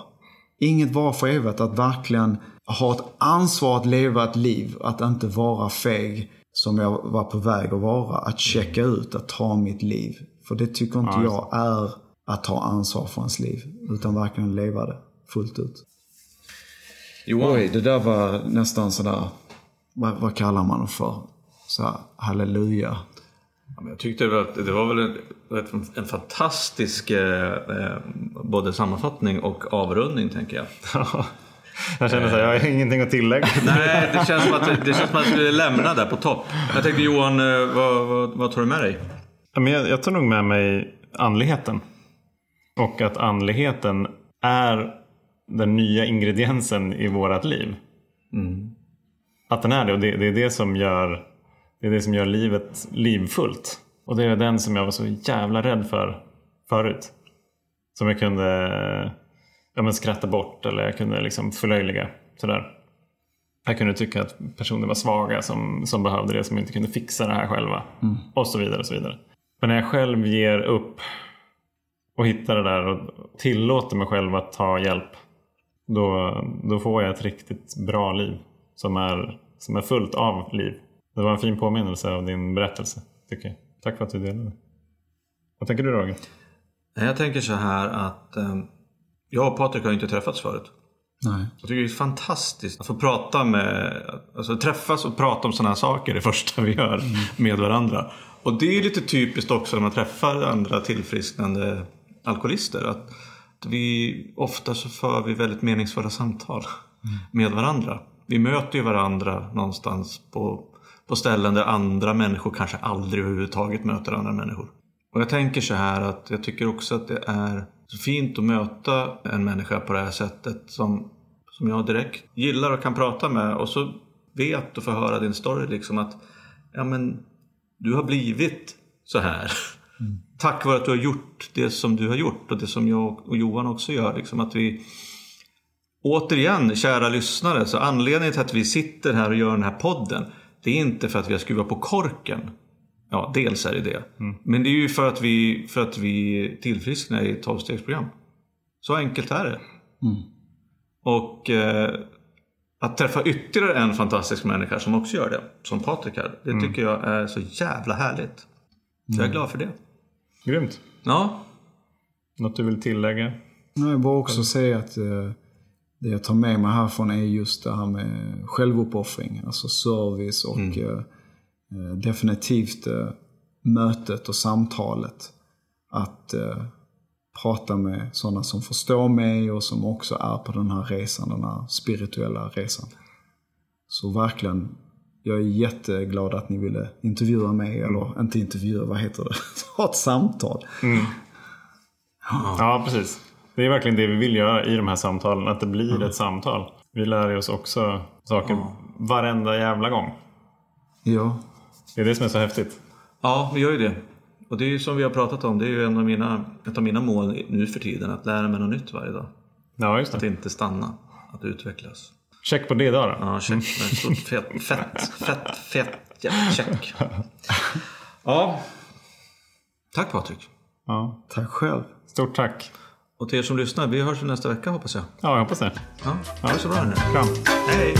Speaker 3: Inget var för evigt. Att verkligen ha ett ansvar att leva ett liv. Att inte vara feg som jag var på väg att vara. Att checka ut, att ta mitt liv. För det tycker inte ja, jag är att ta ansvar för ens liv. Utan verkligen leva det fullt ut. Johan. Oj, det där var nästan sådär, vad, vad kallar man det för? Så här, halleluja.
Speaker 2: Ja, jag tyckte det var, det var väl en, en fantastisk eh, eh, både sammanfattning och avrundning tänker jag.
Speaker 1: Jag känner så här, jag har ingenting att tillägga.
Speaker 2: Nej, det känns som att, det känns som att vi lämnar där på topp. Jag tänkte Johan, eh, vad, vad, vad tar du med dig?
Speaker 1: Jag, jag tar nog med mig andligheten. Och att andligheten är den nya ingrediensen i vårat liv. Mm. Att den är det och det, det, är det som gör det är det som gör livet livfullt. Och det är den som jag var så jävla rädd för förut. Som jag kunde ja, men skratta bort eller jag kunde liksom förlöjliga. Sådär. Jag kunde tycka att personer var svaga som, som behövde det, som inte kunde fixa det här själva. Mm. Och så vidare. och så vidare. Men när jag själv ger upp och hittar det där och tillåter mig själv att ta hjälp. Då, då får jag ett riktigt bra liv. Som är, som är fullt av liv. Det var en fin påminnelse av din berättelse. Tycker jag. Tack för att du delade. Vad tänker du Roger?
Speaker 2: Jag tänker så här att eh, jag och Patrik har inte träffats förut.
Speaker 3: Nej.
Speaker 2: Jag tycker det är fantastiskt att få prata med, alltså träffas och prata om sådana här saker det första vi gör mm. med varandra. Och det är lite typiskt också när man träffar andra tillfrisknande alkoholister. Att vi, ofta så för vi väldigt meningsfulla samtal mm. med varandra. Vi möter ju varandra någonstans på, på ställen där andra människor kanske aldrig överhuvudtaget möter andra människor. Och jag tänker så här att jag tycker också att det är så fint att möta en människa på det här sättet som, som jag direkt gillar och kan prata med och så vet och får höra din story liksom att ja men du har blivit så här. Mm. Tack vare att du har gjort det som du har gjort och det som jag och Johan också gör. Liksom att vi Återigen, kära lyssnare, så anledningen till att vi sitter här och gör den här podden det är inte för att vi har skruvat på korken. Ja, dels är det det. Mm. Men det är ju för att vi, för att vi tillfrisknar i ett tolvstegsprogram. Så enkelt är det. Mm. Och eh, att träffa ytterligare en fantastisk människa som också gör det, som Patrik här, det mm. tycker jag är så jävla härligt. Så jag är mm. glad för det.
Speaker 1: Grymt.
Speaker 2: Ja.
Speaker 1: Något du vill tillägga?
Speaker 3: Jag vill bara också säga att eh, det jag tar med mig härifrån är just det här med självuppoffring. Alltså service och mm. eh, eh definitivt mötet och samtalet. Att prata med sådana som förstår mig och som också är på den här resan, den här spirituella resan. Så verkligen, jag är jätteglad att ni ville intervjua mig, mm. eller inte intervjua, vad heter det? Ha ett samtal.
Speaker 1: Mm. Ja. ja, precis. Det är verkligen det vi vill göra i de här samtalen, att det blir mm. ett samtal. Vi lär oss också saker ja. varenda jävla gång.
Speaker 3: Ja.
Speaker 1: Det är det som är så häftigt.
Speaker 2: Ja, vi gör ju det. Och det är ju som vi har pratat om, det är ju en av mina, ett av mina mål nu för tiden, att lära mig något nytt varje dag.
Speaker 1: Ja, just det.
Speaker 2: Att inte stanna, att utvecklas.
Speaker 1: Check på det idag då.
Speaker 2: Ja, check. Stort fett, fett, fett, fett, ja, check. Ja. Tack Patrik.
Speaker 1: Ja.
Speaker 3: Tack själv.
Speaker 1: Stort tack.
Speaker 2: Och till er som lyssnar, vi hörs nästa vecka hoppas jag.
Speaker 1: Ja, jag hoppas det.
Speaker 2: Ja, ha det så bra nu.
Speaker 1: Kram.
Speaker 2: Hej.